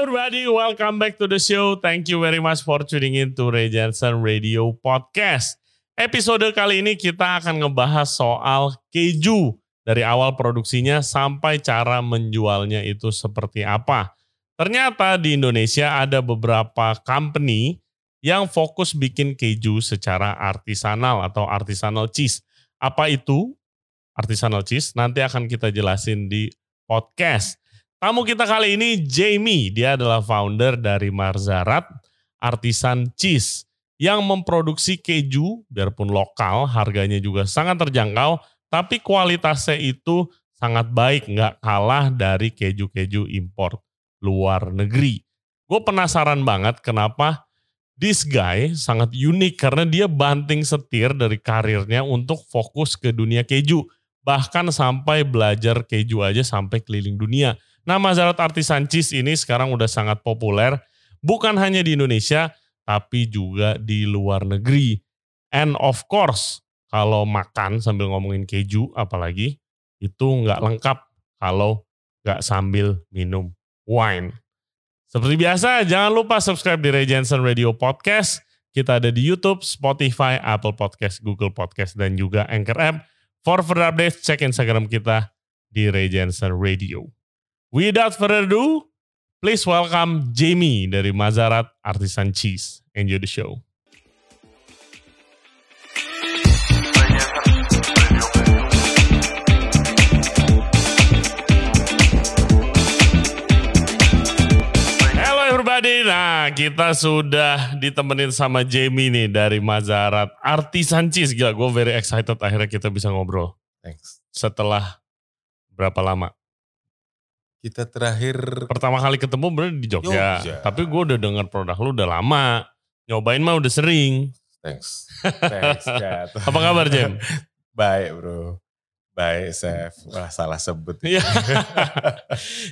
everybody, welcome back to the show. Thank you very much for tuning in to Ray Jensen Radio Podcast. Episode kali ini kita akan ngebahas soal keju dari awal produksinya sampai cara menjualnya itu seperti apa. Ternyata di Indonesia ada beberapa company yang fokus bikin keju secara artisanal atau artisanal cheese. Apa itu artisanal cheese? Nanti akan kita jelasin di podcast. Tamu kita kali ini Jamie, dia adalah founder dari Marzarat Artisan Cheese yang memproduksi keju biarpun lokal, harganya juga sangat terjangkau, tapi kualitasnya itu sangat baik, nggak kalah dari keju-keju impor luar negeri. Gue penasaran banget kenapa this guy sangat unik karena dia banting setir dari karirnya untuk fokus ke dunia keju. Bahkan sampai belajar keju aja sampai keliling dunia Nama Zarat Artisan Cheese ini sekarang udah sangat populer, bukan hanya di Indonesia, tapi juga di luar negeri. And of course, kalau makan sambil ngomongin keju apalagi, itu nggak lengkap kalau nggak sambil minum wine. Seperti biasa, jangan lupa subscribe di Ray Jensen Radio Podcast. Kita ada di YouTube, Spotify, Apple Podcast, Google Podcast, dan juga Anchor App. For further updates, cek Instagram kita di Ray Jensen Radio. Without further ado, please welcome Jamie dari Mazarat Artisan Cheese. Enjoy the show. Hello everybody, nah kita sudah ditemenin sama Jamie nih dari Mazarat Artisan Cheese. Gila, gue very excited akhirnya kita bisa ngobrol. Thanks. Setelah berapa lama? Kita terakhir pertama kali ketemu bener di Jogja. Jogja. Tapi gue udah dengar produk lu udah lama. Nyobain mah udah sering. thanks. Thanks, Kat. Apa kabar Jem? Baik, Bro. Baik, Chef. Wah, salah sebut. Iya.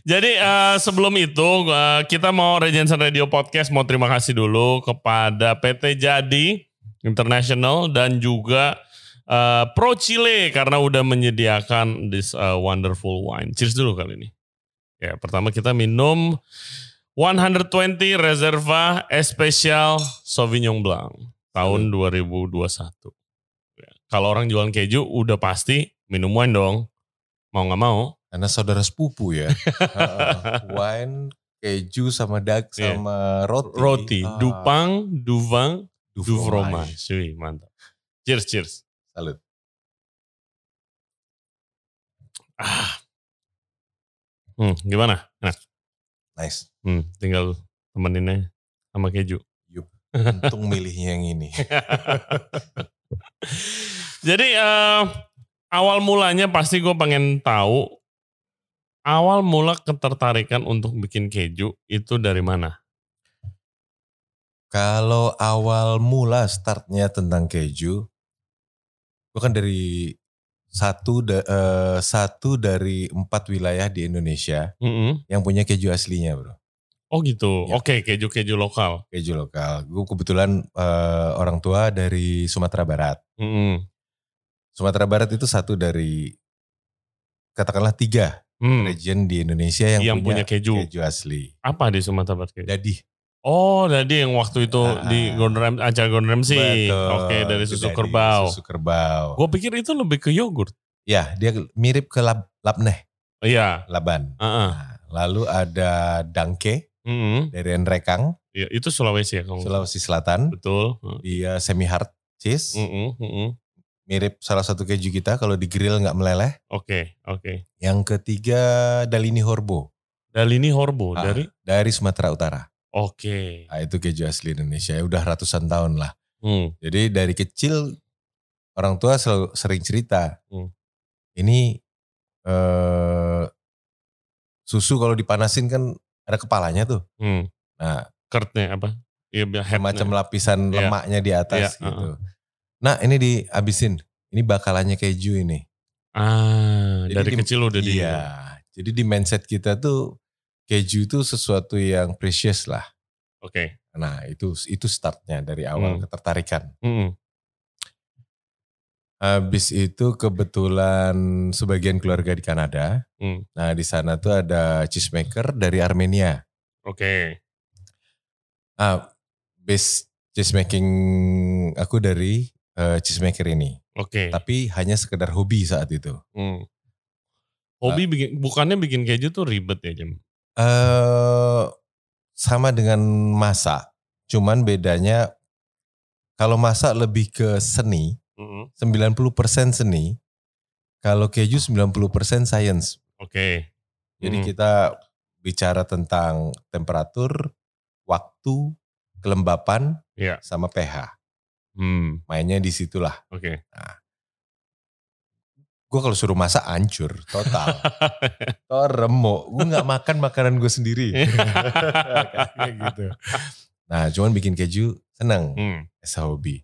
Jadi eh, sebelum itu eh, kita mau Regensen Radio Podcast mau terima kasih dulu kepada PT Jadi International dan juga eh, Pro Chile karena udah menyediakan this eh, wonderful wine. Cheers dulu kali ini. Ya, pertama kita minum 120 Reserva Especial Sauvignon Blanc tahun 2021. Ya, Kalau orang jualan keju udah pasti minum wine dong. Mau nggak mau. Karena saudara sepupu ya. Heeh. Wine, keju sama dag Iya. sama roti. Roti, Ah, dupang, duvang, du du fromage. fromage. Wih, mantap. Cheers, cheers. Salut. Ah. Hmm, gimana? Nah, Nice. hmm, tinggal temeninnya sama keju. Yup. Untung milihnya yang ini. Jadi eh, awal mulanya pasti gue pengen tahu awal mula ketertarikan untuk bikin keju itu dari mana? Kalau awal mula startnya tentang keju, gue kan dari satu da- eh, satu dari empat wilayah di Indonesia Mm-mm. yang punya keju aslinya, bro. Oh gitu. Ya. Oke, keju-keju lokal. Keju lokal. Gue kebetulan eh, orang tua dari Sumatera Barat. Mm-mm. Sumatera Barat itu satu dari katakanlah tiga Hmm. region di Indonesia yang, Yang punya keju. asli. Apa di Sumatera Barat keju? Jadi Oh, jadi yang waktu itu Ah. di Gordon Ram- acara Gordon Ramsay. Betul, Oke, dari susu kerbau. Susu kerbau. Gue pikir itu lebih ke yogurt. Ya, dia mirip ke lab, labneh, Iya. laban. Heeh. Nah, lalu ada dangke Mm-mm. dari Enrekang, Iya, itu Sulawesi ya kalau. Sulawesi Selatan. Betul. Dia semi hard cheese, Mm-mm, mm-mm. mirip salah satu keju kita kalau di grill nggak meleleh. Oke, oke. Yang ketiga Dalini Horbo Dalini Horbo Ah. dari dari Sumatera Utara. Oke. Nah, itu keju asli Indonesia. Ya, Udah ratusan tahun lah. Hmm. Jadi dari kecil orang tua selalu sering cerita. Hmm. Ini eh, susu kalau dipanasin kan ada kepalanya tuh. Hmm. Nah, Kertnya apa? Iya, headnya. macam lapisan Iya. lemaknya di atas Iya, gitu. Nah, ini dihabisin. Ini bakalannya keju ini. Ah, Jadi dari di- kecil udah di. Iya. Jadi di mindset kita tuh keju itu sesuatu yang precious lah. Oke. Nah, itu itu startnya dari awal Hmm. ketertarikan. Mm-mm. Habis itu kebetulan sebagian keluarga di Kanada. Hmm. Nah, di sana tuh ada cheesemaker dari Armenia. Oke. Ah, base cheese making aku dari eh, cheese maker ini. Oke. Tapi hanya sekedar hobi saat itu. Hmm. Hobi bikin bukannya bikin keju tuh ribet ya, Jam? Eh sama dengan masak, cuman bedanya kalau masak lebih ke seni, Mm-mm. 90% seni, kalau keju 90% science. Oke. Jadi Hmm. kita bicara tentang temperatur, waktu, kelembapan, Iya. sama pH. Hmm. Mainnya di situlah. Oke. Gue kalau suruh masak hancur total. Oh remuk, gue nggak makan makanan gue sendiri. Kayak gitu. Nah cuman bikin keju seneng. Hmm. as a hobi.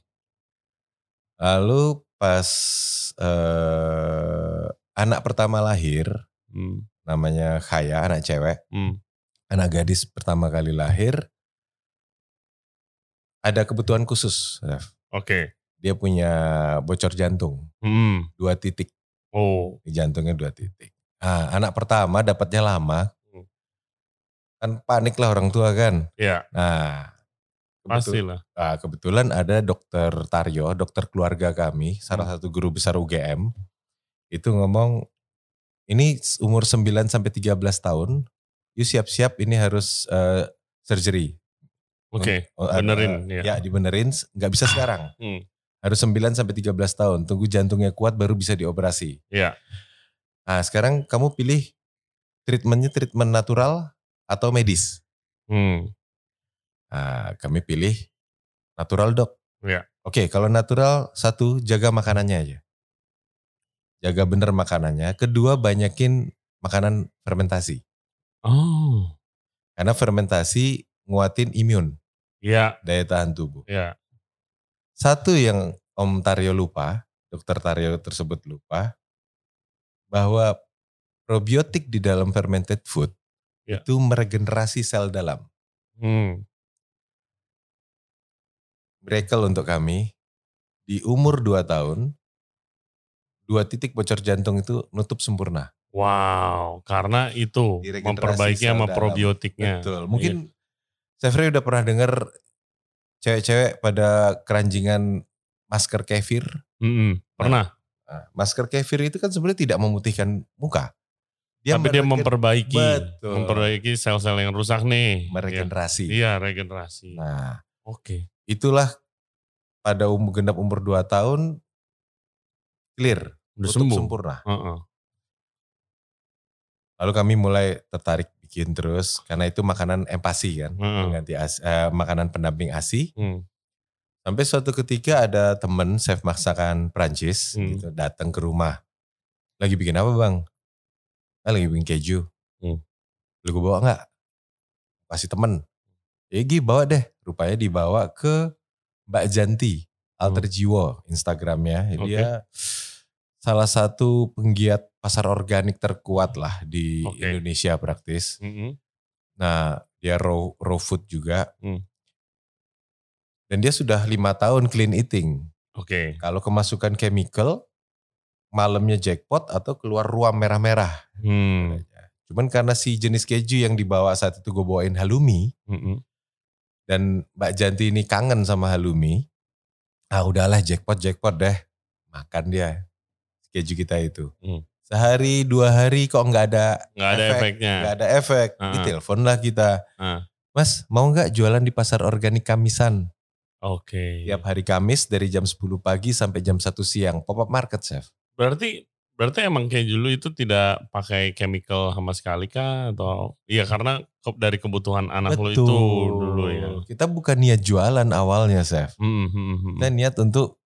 Lalu pas eh, anak pertama lahir, Hmm. namanya Khaya, anak cewek, Hmm. anak gadis pertama kali lahir, ada kebutuhan khusus. Oke. Dia punya bocor jantung, Hmm. dua titik, Oh. di jantungnya dua titik. Nah, anak pertama dapatnya lama, Hmm. kan panik lah orang tua kan. Ya, Nah, pastilah. Nah, kebetulan ada dokter Taryo, dokter keluarga kami, salah satu guru besar UGM, itu ngomong, ini umur 9 sampai 13 tahun, yuk siap-siap ini harus eh, surgery. Oke. Oh, ada- benerin, ya. Ya, dibenerin, nggak bisa sekarang. Hmm. Harus 9 sampai 13 tahun, tunggu jantungnya kuat baru bisa dioperasi. Ya. Nah, sekarang kamu pilih treatmentnya treatment natural atau medis. Hmm. Nah, kami pilih natural dok. Ya. Oke, kalau natural satu jaga makanannya aja. Jaga bener makanannya. Kedua banyakin makanan fermentasi. Oh. Karena fermentasi nguatin imun, Ya, daya tahan tubuh. ya. Satu yang Om Taryo lupa, Dokter Taryo tersebut lupa, bahwa probiotik di dalam fermented food Ya. itu meregenerasi sel dalam. Hmm. Miracle untuk kami, di umur 2 tahun, dua titik bocor jantung itu nutup sempurna. Wow, karena itu memperbaiki sama probiotiknya. Betul. Mungkin Sefri udah pernah dengar cewek-cewek pada keranjingan masker kefir. Iya. Mm-mm, pernah. Nah, masker kefir itu kan sebenarnya tidak memutihkan muka. Tapi dia memperbaiki, Betul. memperbaiki sel-sel yang rusak nih. meregenerasi. Iya, regenerasi. Nah, Oke. itulah pada umur genap umur 2 tahun clear, Udah sembuh. sempurna. Heeh. Lalu kami mulai tertarik bikin terus karena itu makanan empasi kan, pengganti ASI, eh, makanan pendamping ASI. Hmm. Sampai suatu ketika ada temen chef masakan Prancis Hmm. gitu datang ke rumah. Lagi bikin apa bang? Ah, lagi bikin keju. Hmm. Lu gue bawa nggak? Kasih temen. Ya Gi bawa deh. Rupanya dibawa ke Mbak Janti. Alter Jiwo Instagramnya. Hmm. Dia salah satu penggiat pasar organik terkuat lah di Oke. Indonesia praktis. Mm-mm. Nah dia raw, raw food juga. Hmm. Dan dia sudah lima tahun clean eating. Oke. Kalau kemasukan chemical, malamnya jackpot atau keluar ruam merah-merah. Hmm. Cuman karena si jenis keju yang dibawa saat itu gue bawain halloumi, Mm-mm. dan Mbak Janti ini kangen sama halloumi, ah udahlah jackpot jackpot deh, makan dia keju kita itu. Hmm. Sehari dua hari kok nggak ada Nggak ada efek, efeknya. nggak ada efek, Ah. ditelepon lah kita, Ah. Mas mau nggak jualan di pasar organik Kamisan? Oke. Tiap hari Kamis dari jam 10 pagi sampai jam 1 siang, pop up market chef. Berarti berarti emang keju lu itu tidak pakai chemical sama sekali kah atau iya karena dari kebutuhan anak lu itu dulu ya. Kita bukan niat jualan awalnya, Chef. Hmm, hmm. Kita niat untuk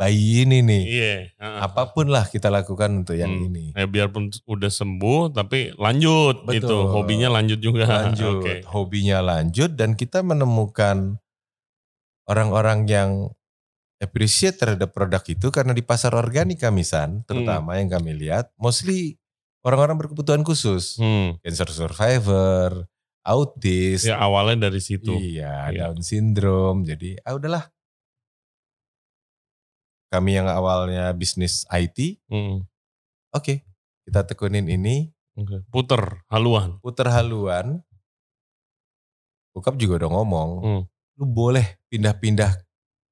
bayi ini nih. Iya. heeh. Apa pun lah kita lakukan untuk yang Hmm. ini. Ya biarpun udah sembuh tapi lanjut Betul. gitu. Hobinya lanjut juga. Lanjut, Oke. hobinya lanjut dan kita menemukan orang-orang yang appreciate terhadap produk itu karena di pasar organik Kamisan, terutama yang kami lihat, mostly orang-orang berkebutuhan khusus. Hmm. Cancer survivor, autis, Ya awalnya dari situ. Iya, Iya. Down syndrome. Jadi, ah udahlah. Kami yang awalnya bisnis IT, Hmm. oke, kita tekunin ini, Oke. Puter haluan. puter haluan. bokap juga udah ngomong, Hmm. lu boleh pindah-pindah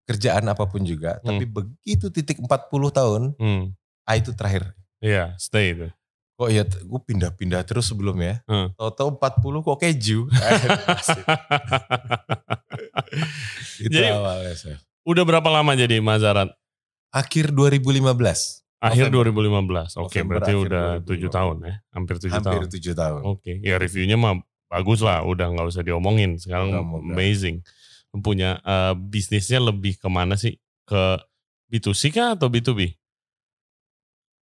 kerjaan apa pun juga, tapi begitu titik 40 tahun, Hmm. ah itu terakhir. Iya, stay itu. Kok ya gue pindah-pindah terus sebelumnya. Hmm. Tahu-tahu 40 kok keju. Itu Jadi- awalnya. Udah berapa lama jadi Mazarat? Akhir 2015. Akhir November. 2015. Oke, November berarti udah 2015. tujuh tahun ya. Hampir tujuh Hampir tahun. 7 tahun. Oke, ya reviewnya mah bagus lah. Udah nggak usah diomongin. Sekarang Moga-moga. amazing. Punya eh, bisnisnya lebih ke mana sih? Ke B2C kah atau B2B?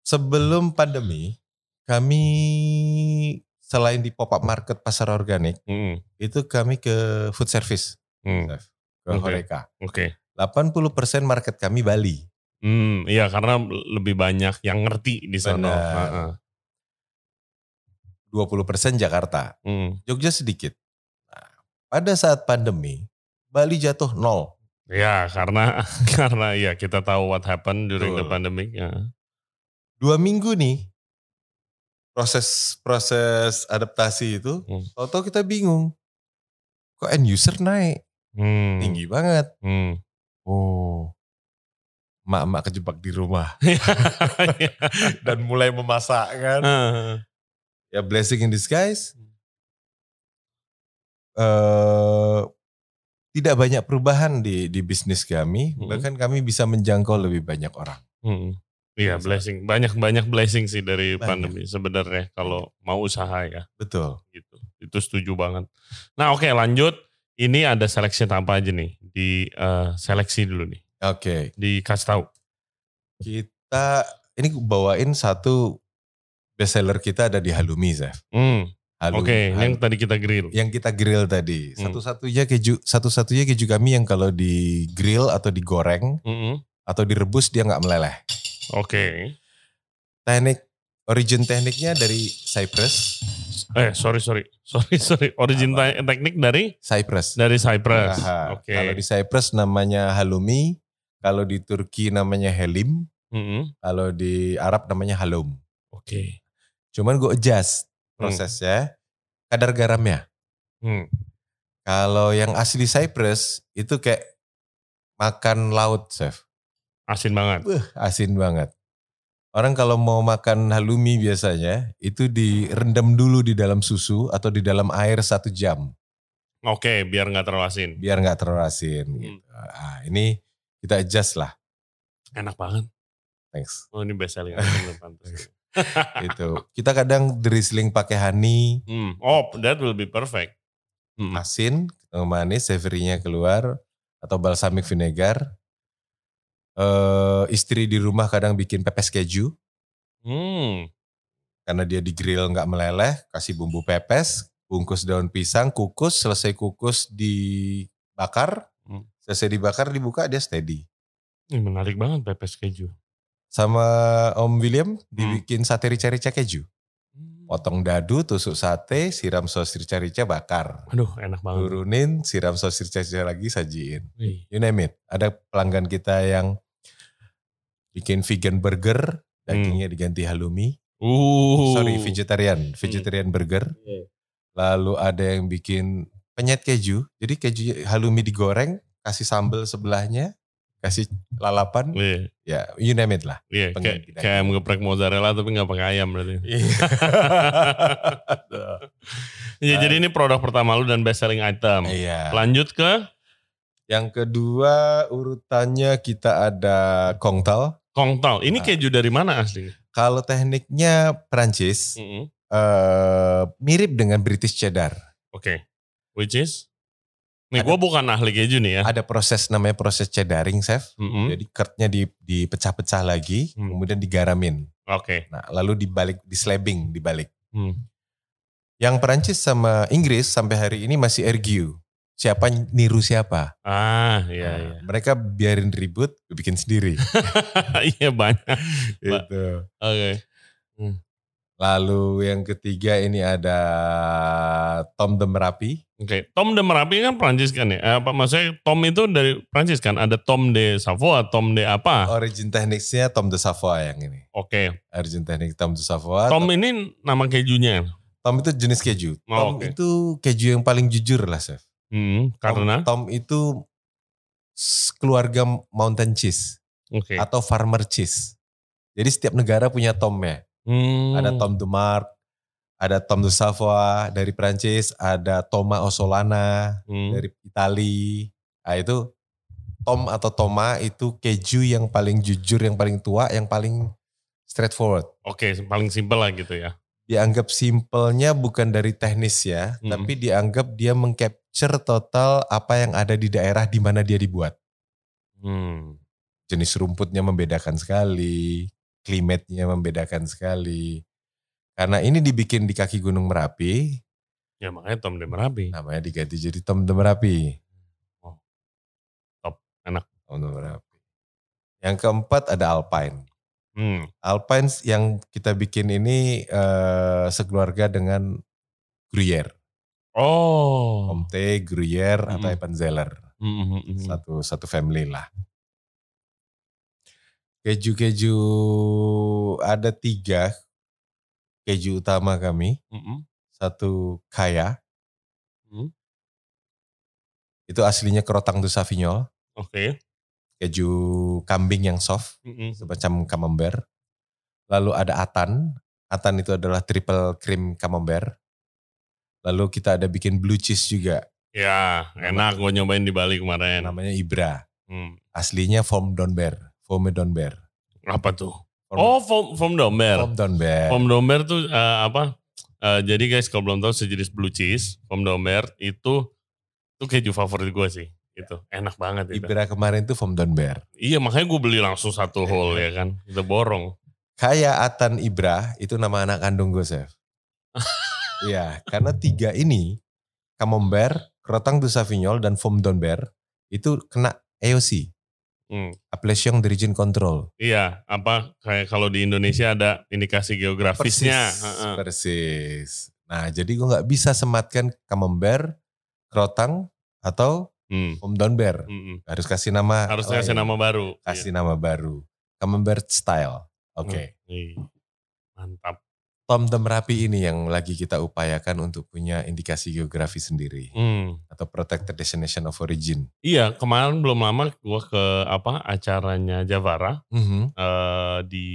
Sebelum pandemi, kami selain di pop up market pasar organik, Hmm. itu kami ke food service, Hmm. Ke Oke. Horeca. Oke. 80% market kami Bali. Hmm, iya karena lebih banyak yang ngerti di sana. Benar. Heeh. 20% Jakarta. Hmm. Jogja sedikit. Nah, pada saat pandemi, Bali jatuh nol. Ya karena karena ya kita tahu what happened during the Betul. pandemic. Ya. Dua minggu nih, proses proses adaptasi itu, Hmm. tau kita bingung. Kok end user naik? Hmm. Tinggi banget. Hmm. Oh, mak-mak kejebak di rumah. Iya. Dan mulai memasak kan. Heeh. ya blessing in disguise. eh tidak banyak perubahan di di bisnis kami, Hmm. bahkan kami bisa menjangkau lebih banyak orang. Hmm. Iya blessing banyak banyak blessing sih dari Banyak. pandemi sebenarnya kalau mau usaha ya Betul. gitu itu setuju banget. Nah oke lanjut ini ada selection apa aja nih di eh, seleksi dulu nih Oke, dikasih tahu. kita ini bawain satu bestseller kita ada di Halumi, Zef. Hmm. Oke yang Hal- tadi kita grill. yang kita grill tadi. Hmm. Satu-satunya keju satu-satunya keju kami yang kalau di grill atau digoreng Mm-mm. atau direbus dia nggak meleleh. Oke. Teknik origin tekniknya dari Cyprus. Eh sorry sorry sorry sorry origin te- teknik dari Cyprus. dari Cyprus. Oke. Kalau di Cyprus namanya halumi, kalau di Turki namanya helim, Mm-mm. kalau di Arab namanya halum. Oke. Cuman gue adjust Hmm. prosesnya, kadar garamnya. Hmm. Kalau yang asli Cyprus itu kayak makan laut, chef. Asin banget. Wah, asin banget. Orang kalau mau makan halumi biasanya itu direndam dulu di dalam susu atau di dalam air satu jam Oke biar nggak terlalu asin. biar nggak terlalu asin. Hmm. Gitu. Ah, ini kita adjust lah. Enak banget. Thanks. Oh ini best selling item itu kita kadang drizzling pakai honey Hmm. Oh, that will be perfect. Hmm. asin ketemu manis savory-nya keluar atau balsamic vinegar eh istri di rumah kadang bikin pepes keju Hmm. karena dia di grill nggak meleleh kasih bumbu pepes bungkus daun pisang kukus selesai kukus dibakar. Selesai dibakar dibuka dia steady Ini menarik banget pepes keju. sama Om William dibikin sate rica-rica keju Hmm. potong dadu tusuk sate siram sos rica-rica bakar Aduh, enak banget. turunin, siram sos rica-rica lagi, sajiin. Wih. You name it. Ada pelanggan kita yang bikin vegan burger, dagingnya diganti halumi. Uh. Sorry, vegetarian, vegetarian burger. Iya. Lalu ada yang bikin penyet keju. Jadi keju halumi digoreng, kasih sambal sebelahnya, kasih lalapan. Iya, Ya, you name it lah. iya. Pengen Kayak kayak ngeprek mozzarella tapi nggak pakai ayam berarti. Iya, jadi ini produk pertama lu dan best selling item. Iya. Lanjut ke Yang kedua urutannya kita ada kongtal. kongtol. Ini Ah. keju dari mana asli? Kalau tekniknya Prancis, Mm-mm. eh mirip dengan British cheddar. Oke. Which is? Nih gue bukan ahli keju nih ya. Ada proses namanya proses cheddaring, chef. Mm-mm. Jadi curtnya di, dipecah-pecah lagi, Hmm. kemudian digaramin. Oke. Nah, lalu dibalik, dislabing, dibalik. Hmm. Yang Perancis sama Inggris sampai hari ini masih argue. Siapa niru siapa. Ah, iya Nah, iya. Mereka biarin ribut, bikin sendiri. Iya banyak. gitu. Oke. Lalu yang ketiga ini ada Tom the Merapi. Oke, Tom de Merapi kan Prancis kan ya? Eh, Apa maksudnya Tom itu dari Prancis kan? Ada Tom de Savoie, Tom de apa? Origin tekniknya Tom de Savoie yang ini. Oke. Origin teknik Tom de Savoie. Tom ini nama kejunya. Tom itu jenis keju. Oh, Tom oke. itu keju yang paling jujur lah, Chef. Hmm, Tom, karena Tom itu s- keluarga mountain cheese oke. atau farmer cheese. Jadi setiap negara punya Tomnya. Hmm, Ada Tom de Mark, ada Tom de Savoie dari Prancis, ada Toma Osolana hmm, dari Itali. Nah itu Tom atau Toma itu keju yang paling jujur, yang paling tua, yang paling straightforward. Oke, paling simpel lah gitu ya. Dianggap simpelnya bukan dari teknis ya, Hmm. tapi dianggap dia mengcapture total apa yang ada di daerah di mana dia dibuat. Hmm. Jenis rumputnya membedakan sekali, klimatnya membedakan sekali. Karena ini dibikin di kaki Gunung Merapi, Ya makanya Tom de Merapi. namanya diganti jadi Tom de Merapi. Oh, top, enak. Tom de Merapi. Yang keempat ada Alpine. Hmm. Alpine yang kita bikin ini eh, sekeluarga dengan Gruyère. Oh. Comte, Gruyère, atau Mm-mm. Appenzeller. Hmm, hmm, hmm. Satu, satu family lah. Keju-keju ada tiga keju utama kami. Hmm, Satu kaya, hmm. itu aslinya kerotang du Sauvignon. Oke. Keju kambing yang soft, Hmm, hmm. semacam camembert. Lalu ada atan. Atan itu adalah triple cream camembert. Lalu kita ada bikin blue cheese juga. Ya, enak gue nyobain di Bali kemarin. Namanya Ibra. Hmm. Aslinya Foam Donber. Foam Donber. Apa tuh? Oh, foam, foam domber. Foam Donber. Foam domber tuh eh, apa? Eh, jadi guys kalau belum tahu sejenis blue cheese, foam domber itu itu keju favorit gue sih. Itu enak banget itu. Ibra kemarin tuh Foam Donber. Iya makanya gue beli langsung satu whole ya kan. Kita borong. Kaya Atan Ibra itu nama anak kandung gue, Chef. Iya, karena tiga ini, Camembert, Crotang du Sauvignon, dan Foam Donber, itu kena AOC, Hmm. Appellation d'Origine Control. Iya, apa kayak kalau di Indonesia ada indikasi geografisnya. Persis, persis. Nah, jadi gue nggak bisa sematkan Camembert, Crotang, atau Hmm. Foam Donber. hmm, hmm. Harus kasih nama Harus kasih nama baru. Kasih nama baru. Camembert style. Oke. Iya. Mantap. Tom de Merapi ini yang lagi kita upayakan untuk punya indikasi geografi sendiri Hmm. atau protected destination of origin. Iya, kemarin belum lama gue ke apa acaranya Javara Mhm. eh, di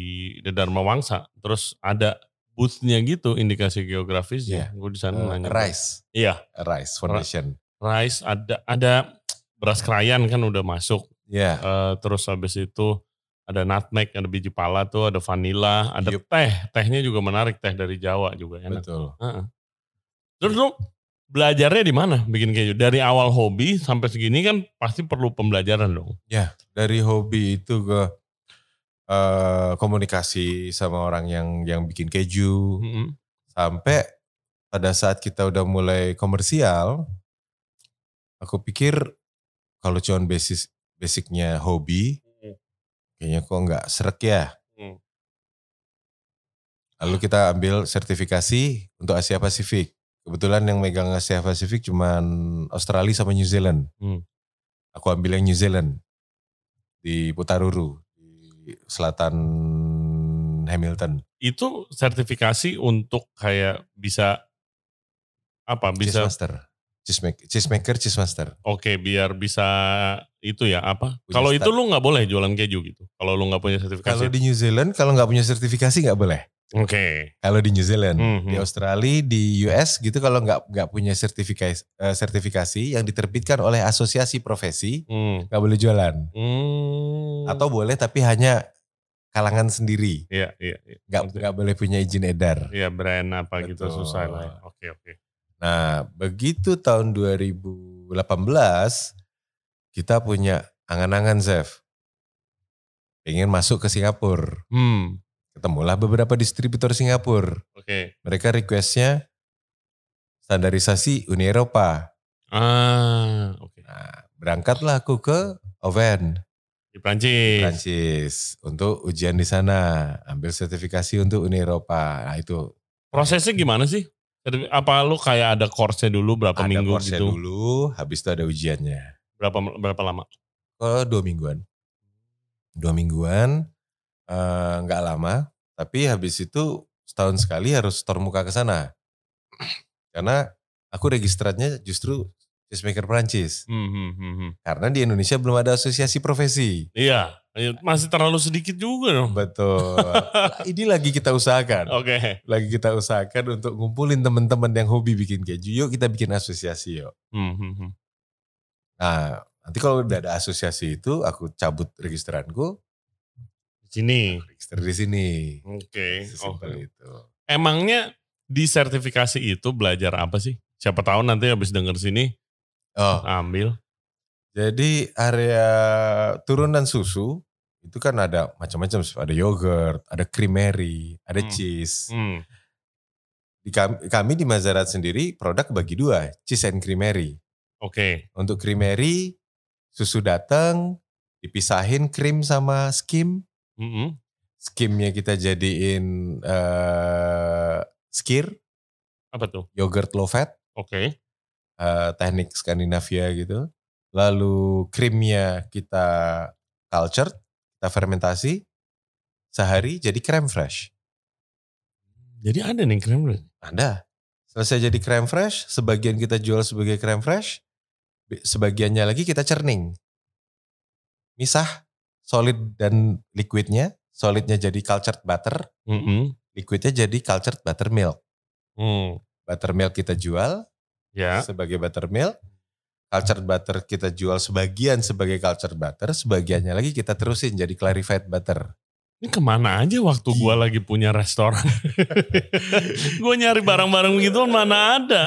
The Dharma Wangsa. Terus ada booth-nya gitu indikasi geografis ya. Iya. Gue di sana Eh, nanya. Rice, Iya, Rice Foundation. rice ada ada beras krayan kan udah masuk. Ya, Eh, terus habis itu ada nutmeg, ada biji pala tuh, ada vanila, ada Yup. teh. Tehnya juga menarik, teh dari Jawa juga enak. betul. Heeh. Terus lu belajarnya di mana bikin keju? Dari awal hobi sampai segini kan pasti perlu pembelajaran dong. Dari hobi itu ke eh, komunikasi sama orang yang yang bikin keju Mm-mm. sampai pada saat kita udah mulai komersial, aku pikir kalau cuma basis basicnya hobi. Kayaknya kok nggak serak ya. Hmm. Lalu kita ambil sertifikasi untuk Asia Pasifik. Kebetulan yang megang Asia Pasifik cuman Australia sama New Zealand. Hmm. Aku ambil yang New Zealand di Putaruru di selatan Hamilton. Itu sertifikasi untuk kayak bisa apa? Bisa master, cheese maker, cheese maker, cheese master. oke biar bisa itu ya apa? Kalau itu lu nggak boleh jualan keju gitu. Kalau lu nggak punya Kalau sertifikasi. di New Zealand kalau nggak punya sertifikasi nggak boleh. Oke. Kalau di New Zealand, Mhm. di Australia, di US gitu kalau nggak nggak punya sertifikasi eh, sertifikasi yang diterbitkan oleh asosiasi profesi Hmm. nggak boleh jualan. Hmm. Atau boleh tapi hanya kalangan sendiri, Iya, iya, iya. nggak boleh punya izin edar. Iya brand apa gitu Betul. susah lah. ya. Oke oke. Nah begitu tahun 2018 kita punya angan-angan Chef, pengen masuk ke Singapura. Hmm. Ketemulah beberapa distributor Singapura. Oke. Mereka requestnya standarisasi Uni Eropa. Ah, oke. Nah, berangkatlah aku ke Oven, Di Prancis. Prancis, untuk ujian di sana, ambil sertifikasi untuk Uni Eropa. Nah itu Prosesnya gimana sih? Apa lu kayak ada course-nya dulu berapa ada minggu course gitu? dulu, habis itu ada ujiannya. Berapa berapa lama? Oh dua mingguan, dua mingguan, eh, nggak lama. Tapi habis itu setahun sekali harus store muka ke sana, karena aku registratnya justru cheesemaker Prancis. Hmm, hmm, hmm, hmm. Karena di Indonesia belum ada asosiasi profesi. Iya, iya, masih terlalu sedikit juga dong. Betul. Ini lagi kita usahakan. Oke. Lagi kita usahakan untuk ngumpulin teman-teman yang hobi bikin keju. Yuk kita bikin asosiasi yuk. Hmm, hmm. Nah, nanti kalau udah ada asosiasi itu, aku cabut registeranku, Di Sini. register di sini. Oke. Sesimpel oke. itu. Emangnya di sertifikasi itu belajar apa sih? Siapa tahu nanti habis denger sini Oh, ambil. Jadi area turunan susu itu kan ada macam-macam, ada yogurt, ada creamery, ada Hmm. cheese. Hmm. Di kami, kami di Mazarat sendiri produk bagi dua, cheese and creamery. Oke. Untuk creamery, susu datang, dipisahin krim sama skim. Mm-mm. Skimnya kita jadiin eh skir, Apa tuh? yogurt low fat, Oke. eh, teknik Skandinavia gitu. Lalu krimnya kita cultured, kita fermentasi, sehari jadi creme fresh. Jadi ada nih krem dulu. Ada. Selesai jadi creme fresh, sebagian kita jual sebagai creme fresh, sebagiannya lagi kita cerning. Misah solid dan liquidnya, solidnya jadi cultured butter, Mm-mm. liquidnya jadi cultured buttermilk. Hmm. Buttermilk kita jual Ya. sebagai buttermilk, cultured butter kita jual sebagian sebagai cultured butter, sebagiannya lagi kita terusin jadi clarified butter. Ini ke mana aja waktu gua Iya. lagi punya restoran? gua nyari barang-barang begitu mana ada.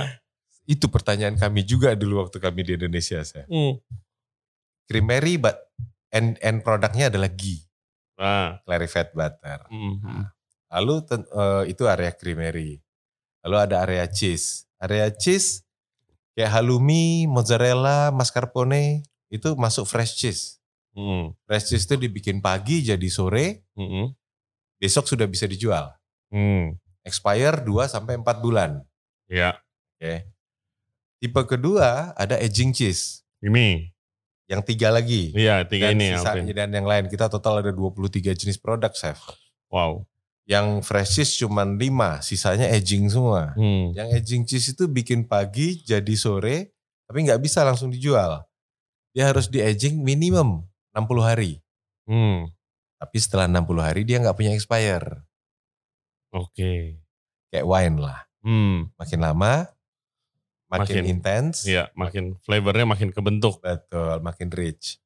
Itu pertanyaan kami juga dulu waktu kami di Indonesia. Saya. Hmm. Creamery, but end, end produknya adalah ghee. Nah. clarified butter. mhm. Lalu ten- eh, itu area creamery. Lalu ada area cheese. Area cheese kayak halloumi, mozzarella, mascarpone itu masuk fresh cheese. Hmm. Fresh cheese itu dibikin pagi jadi sore, Mm-mm. besok sudah bisa dijual. Hmm. Expire 2 sampai 4 bulan. Ya. Oke. Tipe kedua ada aging cheese. Ini. Yang tiga lagi. Iya tiga dan ini. sisanya Alvin. dan yang lain. Kita total ada 23 jenis produk, Chef. Wow. Yang fresh cheese cuma 5, sisanya aging semua. Hmm. Yang aging cheese itu bikin pagi jadi sore, tapi nggak bisa langsung dijual. Dia harus di aging minimum 60 hari. Hmm. Tapi setelah 60 hari dia nggak punya expire. Oke. Kayak wine lah. Hmm. Makin lama, makin, Makin- intens, Iya, makin flavornya makin kebentuk. betul, makin rich.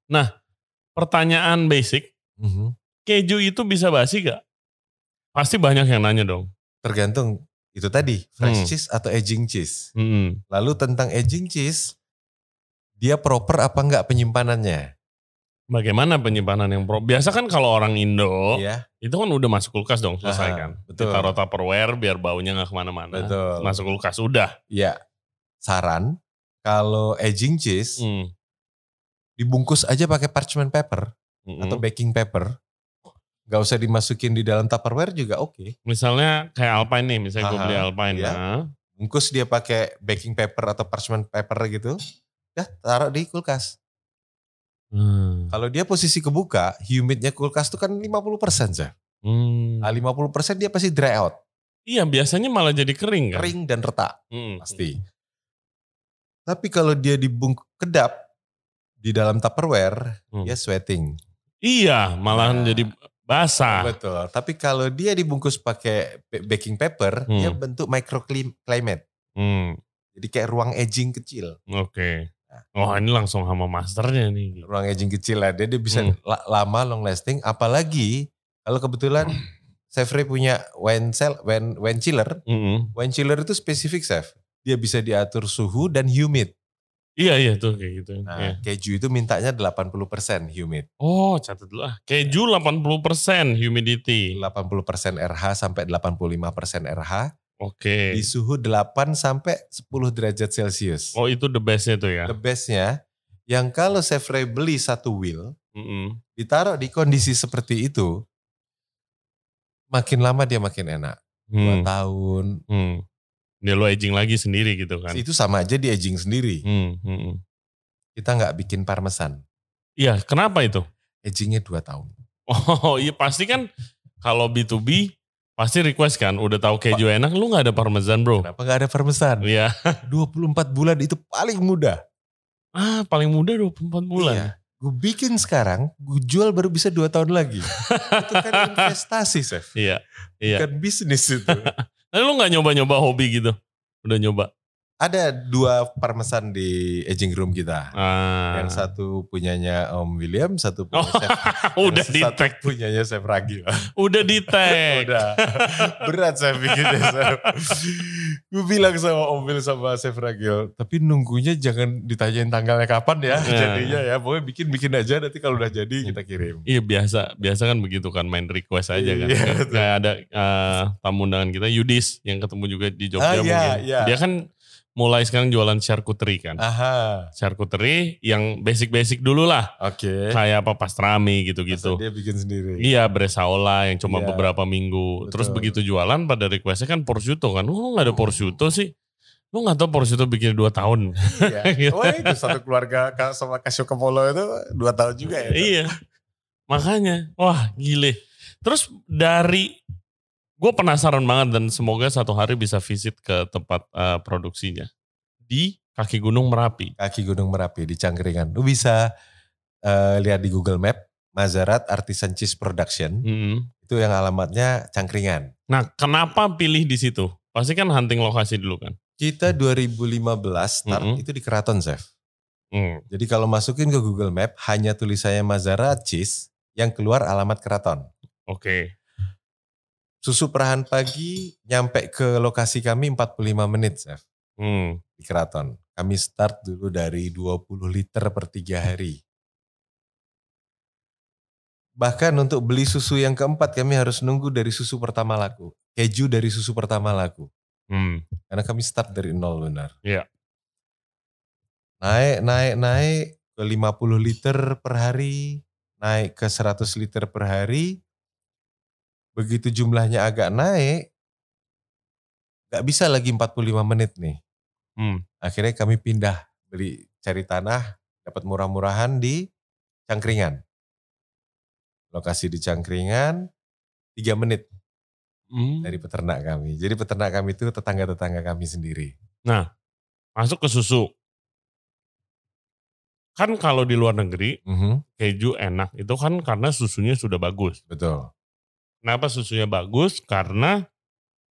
Pertanyaan basic, Mhm. keju itu bisa basi gak? Pasti banyak yang nanya dong. Tergantung itu tadi, fresh Hmm. cheese atau aging cheese. Hmm. Lalu tentang aging cheese, dia proper apa enggak penyimpanannya? Bagaimana penyimpanan yang pro? Biasa kan kalau orang Indo, Iya, itu kan udah masuk kulkas dong selesai Aha, kan. betul. Ditaruh tupperware biar baunya gak ke mana-mana. betul. Masuk kulkas, udah. Iya. Saran, kalau aging cheese, Hmm. dibungkus aja pakai parchment paper Mm-mm. atau baking paper. Gak usah dimasukin di dalam tupperware juga oke. Misalnya kayak Alpine nih, misalnya gue beli Alpine. iya. Nah, Bungkus dia pakai baking paper atau parchment paper gitu. Dah taruh di kulkas. hmm. Kalau dia posisi kebuka, humidnya kulkas tuh kan 50% Zah. Hmm. Nah, 50% dia pasti dry out. Iya, biasanya malah jadi kering kan. Kering dan retak Hmm. pasti. Tapi kalau dia dibungkus kedap di dalam tupperware, Hmm. dia sweating. Iya, malahan Nah. jadi basah. Betul. Tapi kalau dia dibungkus pakai ba- baking paper, dia Hmm. bentuk microclimate. Hmm. Jadi kayak ruang aging kecil. Oke. Nah. Oh ini langsung sama masternya nih. Ruang aging kecil lah. Dia, dia bisa Hmm. la- lama long lasting. Apalagi kalau kebetulan Chefre punya wine cell, wine, wine chiller. Mm-mm. Wine chiller itu spesifik chef. Dia bisa diatur suhu dan humid. Iya iya tuh kayak gitu. Nah, Iya. keju itu mintanya 80% humid. Oh catat dulu ah. Keju 80% humidity. 80% RH sampai 85% RH Oke. di suhu 8 sampai 10 derajat Celcius. Oh itu the bestnya tuh ya. The bestnya, yang kalau Chevrolet beli satu wheel, Mm-mm. ditaruh di kondisi seperti itu, makin lama dia makin enak. Dua Hmm. tahun, Hmm. Dia lo aging lagi sendiri gitu kan. itu sama aja di aging sendiri. Hmm. hmm, hmm. Kita nggak bikin parmesan, Iya kenapa itu? agingnya dua tahun. Oh iya pasti kan kalau B2B pasti request kan. Udah tahu keju enak lu gak ada parmesan bro. Kenapa nggak ada parmesan? Iya. 24 bulan itu paling mudah. Ah, paling muda 24 bulan. Iya. Gue bikin sekarang, gue jual baru bisa dua tahun lagi. itu kan investasi, Chef. Iya. Iya. Bukan bisnis itu. Nah, lu nggak nyoba-nyoba hobi gitu? Udah nyoba? Ada dua parmesan di aging room kita. Ah. Yang satu punyanya Om William, satu punya Oh, Chef. udah di satu tag. punyanya Chef Ragil. Udah di tag. Udah. Berat saya bikinnya, Chef. Gue bilang sama Om Wil sama Chef Ragil, tapi nunggunya jangan ditanyain tanggalnya kapan ya. Nah. Jadinya ya, pokoknya bikin-bikin aja nanti kalau udah jadi kita kirim. Iya biasa, biasa kan begitu kan main request aja kan. Iya, Kayak- ada eh, tamu undangan kita Yudis yang ketemu juga di Ah, Jogja iya, mungkin. iya. Dia kan mulai sekarang jualan charcuterie kan. Aha, Charcuterie yang basic-basic dulu lah. oke. Kayak apa pastrami gitu-gitu. Masa Dia bikin sendiri. Iya bresaola yang cuma Iya. beberapa minggu. Terus Betul. begitu jualan pada requestnya kan prosciutto kan. Oh gak ada prosciutto sih. Lu gak tau prosciutto bikin 2 tahun. Iya. Oh itu satu keluarga sama Kasio Kepolo itu dua tahun juga ya. iya. Makanya. Wah gile. Terus dari gue penasaran banget dan semoga satu hari bisa visit ke tempat eh, produksinya di kaki Gunung Merapi. Kaki Gunung Merapi di Cangkringan. Lu bisa eh, lihat di Google Map Mazarat Artisan Cheese Production. Mm. Itu yang alamatnya Cangkringan. Nah, kenapa pilih di situ? Pasti kan hunting lokasi dulu kan. Kita 2015 start Mm-mm. itu di Keraton Chef. Hmm. Jadi kalau masukin ke Google Map hanya tulisannya Mazarat Cheese yang keluar alamat Keraton. Oke. Susu perahan pagi nyampe ke lokasi kami 45 menit Chef Hmm. di Keraton. Kami start dulu dari 20 liter per tiga hari. Bahkan untuk beli susu yang keempat kami harus nunggu dari susu pertama laku. Keju dari susu pertama laku. Hmm. Karena kami start dari nol benar. Iya. Naik, naik, naik ke 50 liter per hari. Naik ke 100 liter per hari. Begitu jumlahnya agak naik. Gak bisa lagi 45 menit nih. Hmm. Akhirnya kami pindah beli cari tanah, dapat murah-murahan di Cangkringan. Lokasi di Cangkringan, tiga menit Hmm. dari peternak kami. Jadi peternak kami itu tetangga-tetangga kami sendiri. Masuk ke susu. Kan kalau di luar negeri Mhm, keju enak itu kan karena susunya sudah bagus. betul. Kenapa susunya bagus? Karena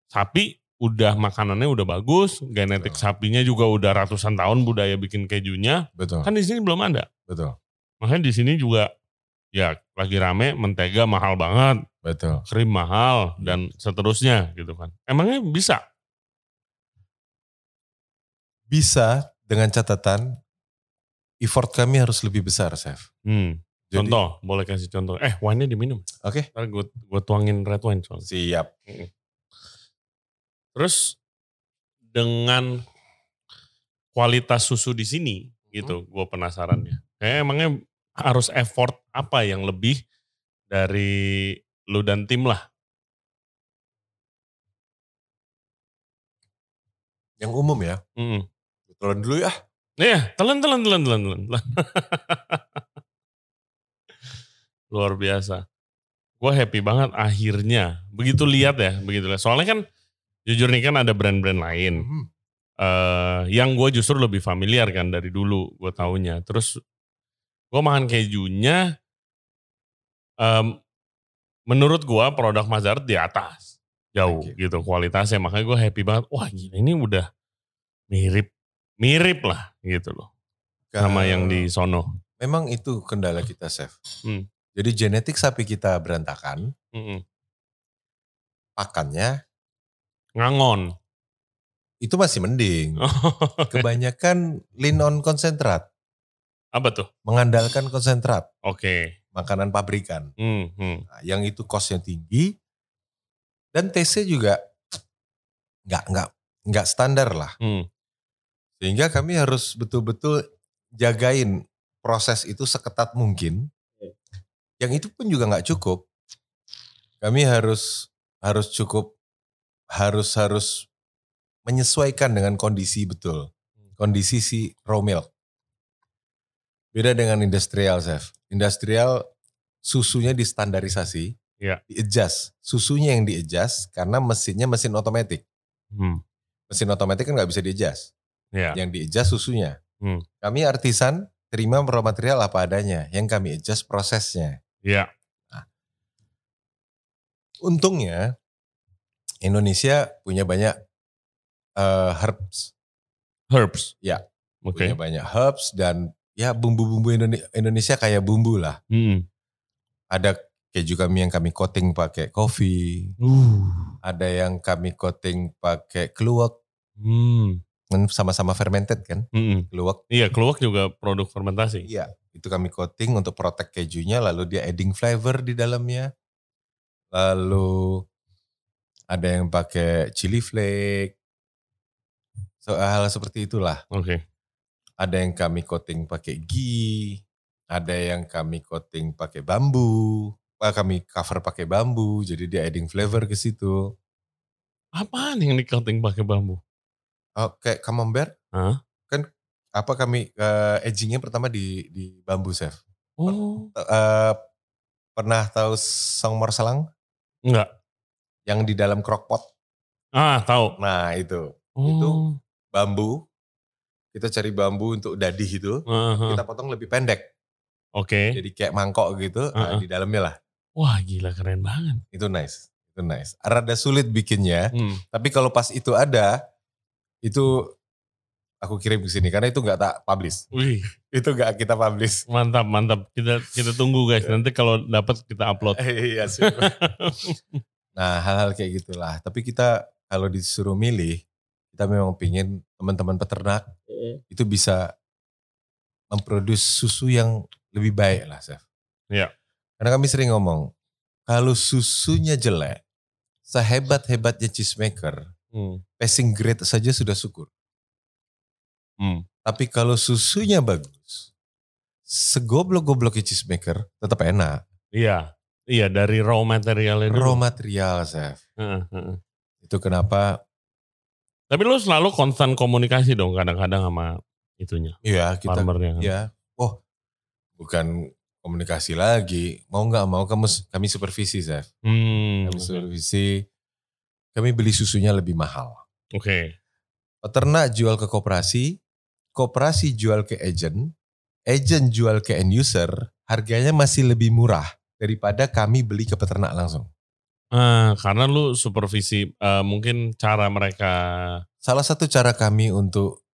sapi udah makanannya udah bagus, genetik Betul. sapinya juga udah ratusan tahun budaya bikin kejunya. Betul, Kan di sini belum ada. betul, Makanya di sini juga ya lagi rame mentega mahal banget, betul. krim mahal dan seterusnya gitu kan. Emangnya bisa? Bisa dengan catatan effort kami harus lebih besar, Chef. Hmm. Jadi- contoh, boleh kasih contoh. Eh, wine-nya diminum. Oke, Ntar gue, gue tuangin red wine soalnya. siap. Terus dengan kualitas susu di sini gitu, gue penasarannya. Kayak emangnya harus effort apa yang lebih dari lu dan tim lah. Yang umum ya. Mm. Telan dulu ya. Iya, telan, telan, telan, telan, telan. Luar biasa. Gue happy banget akhirnya. Begitu lihat ya, begitu lihat. Soalnya kan jujur nih kan ada brand-brand lain. Eh yang gue justru lebih familiar kan dari dulu gue taunya. Terus gue makan kejunya, em, menurut gue produk Mazarat di atas jauh gitu kualitasnya. Makanya gue happy banget. Wah gila ini udah mirip mirip lah gitu loh sama yang di sono. Memang itu kendala kita, Chef. Hmm. Jadi genetik sapi kita berantakan, Mm-mm. pakannya Ngangon. itu masih mending. Kebanyakan lean on konsentrat, Apa tuh? mengandalkan konsentrat, Oke. makanan pabrikan. Hmm, hmm. Nah, yang itu costnya tinggi dan TC juga nggak nggak nggak standar lah. Hmm. Sehingga kami harus betul-betul jagain proses itu seketat mungkin. Yang itu pun juga nggak cukup. Kami harus harus cukup harus harus menyesuaikan dengan kondisi betul. Kondisi si raw milk. Beda dengan industrial, Chef. Industrial susunya distandarisasi, Iya. di-adjust. Susunya yang di-adjust karena mesinnya mesin otomatis. Hmm. Mesin otomatis kan nggak bisa di-adjust. Ya. Yang di-adjust susunya. Hmm. Kami artisan terima raw material apa adanya, yang kami adjust prosesnya. Iya. Untungnya Indonesia punya banyak eh, herbs, Herbs. Ya. Oke. punya banyak herbs dan ya bumbu-bumbu Indone- Indonesia kayak bumbu lah. Hmm. Ada keju kami yang kami coating pakai kopi, Uh. ada yang kami coating pakai keluak, Hmm. sama-sama fermented kan, Mm-mm. keluak. Iya, keluak juga produk fermentasi. Iya, itu kami coating untuk protect kejunya, lalu dia adding flavor di dalamnya. Lalu ada yang pakai chili flake. So, hal seperti itulah. Oke. Ada yang kami coating pakai ghee, ada yang kami coating pakai bambu, kami cover pakai bambu, jadi dia adding flavor ke situ. Apaan yang di coating pakai bambu? Oh, kayak camembert, Hah? Apa kami eh, edgingnya pertama di di bambu chef. Oh. Eh, pernah tahu song morselang Enggak. yang di dalam crockpot? Ah, tahu. Nah itu Oh. Itu. bambu. Kita cari bambu untuk dadih itu, Aha. kita potong lebih pendek, Oke. jadi kayak mangkok gitu. nah, Uh-uh. di dalamnya lah, Wah, gila keren banget. itu nice, itu nice. Rada sulit bikinnya, Hmm. tapi kalau pas itu ada, itu aku kirim ke sini karena itu nggak tak publish. Wih, Itu nggak kita publish. mantap, mantap. Kita kita tunggu guys. Nanti kalau dapat kita upload. Iya sih. Nah hal-hal kayak gitulah. Tapi kita kalau disuruh milih, kita memang pingin teman-teman peternak itu bisa memproduksi susu yang lebih baik lah, Chef. Iya. Karena kami sering ngomong, kalau susunya jelek, sehebat-hebatnya cheesemaker, Hmm. passing grade saja sudah syukur. Hmm. Tapi kalau susunya bagus, segoblok-gobloknya cheesemaker tetap enak. Iya. Iya, dari raw materialnya dulu. Raw material, Chef. Itu kenapa, Tapi lu selalu konstan komunikasi dong kadang-kadang sama itunya, ya kita farmernya. kan? Ya, oh bukan komunikasi lagi. Mau nggak mau kamu kami supervisi, Chef. Hmm. Kami supervisi. Kami beli susunya lebih mahal. Oke. Peternak jual ke koperasi, koperasi jual ke agent, agent jual ke end user, harganya masih lebih murah daripada kami beli ke peternak langsung. Ah, karena lu supervisi eh, mungkin cara mereka Salah satu cara kami untuk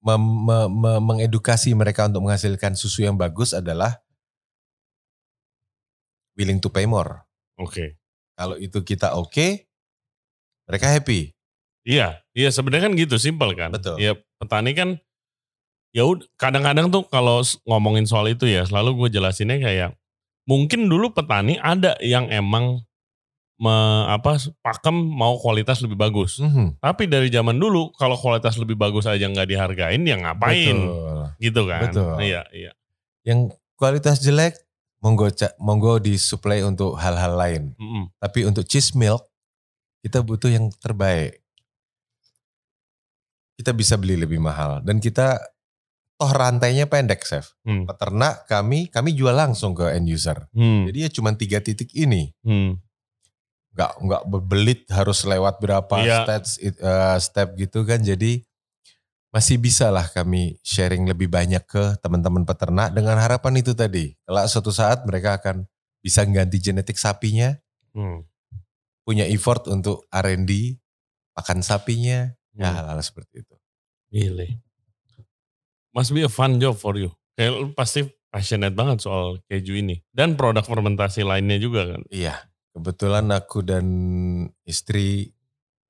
mem- me- me- mengedukasi mereka untuk menghasilkan susu yang bagus adalah willing to pay more. oke. Kalau itu kita oke, mereka happy. Iya, iya sebenarnya kan gitu simpel kan. Betul. Iya, petani kan ya kadang-kadang tuh kalau ngomongin soal itu ya selalu gue jelasinnya kayak mungkin dulu petani ada yang emang me- apa pakem mau kualitas lebih bagus. Mhm, Tapi dari zaman dulu kalau kualitas lebih bagus aja nggak dihargain ya ngapain Betul. gitu kan. Betul. Iya, iya. Yang kualitas jelek, monggo monggo disuplai untuk hal-hal lain. Mm-mm. Tapi untuk cheese milk, kita butuh yang terbaik. Kita bisa beli lebih mahal. Dan kita, toh rantainya pendek, Chef. Hmm. Peternak kami, kami jual langsung ke end user. Hmm. Jadi ya cuma tiga titik ini. Hmm. Nggak, nggak berbelit harus lewat berapa Iya. steps, eh, step gitu kan. Jadi masih bisa lah kami sharing lebih banyak ke teman-teman peternak dengan harapan itu tadi. Kalau suatu saat mereka akan bisa ganti genetik sapinya, Hmm. punya effort untuk R&D, pakan sapinya, ya Hmm. hal-hal seperti itu. Gile. Must be a fun job for you. Kayak lu pasti passionate banget soal keju ini. Dan produk fermentasi lainnya juga kan. Iya, kebetulan aku dan istri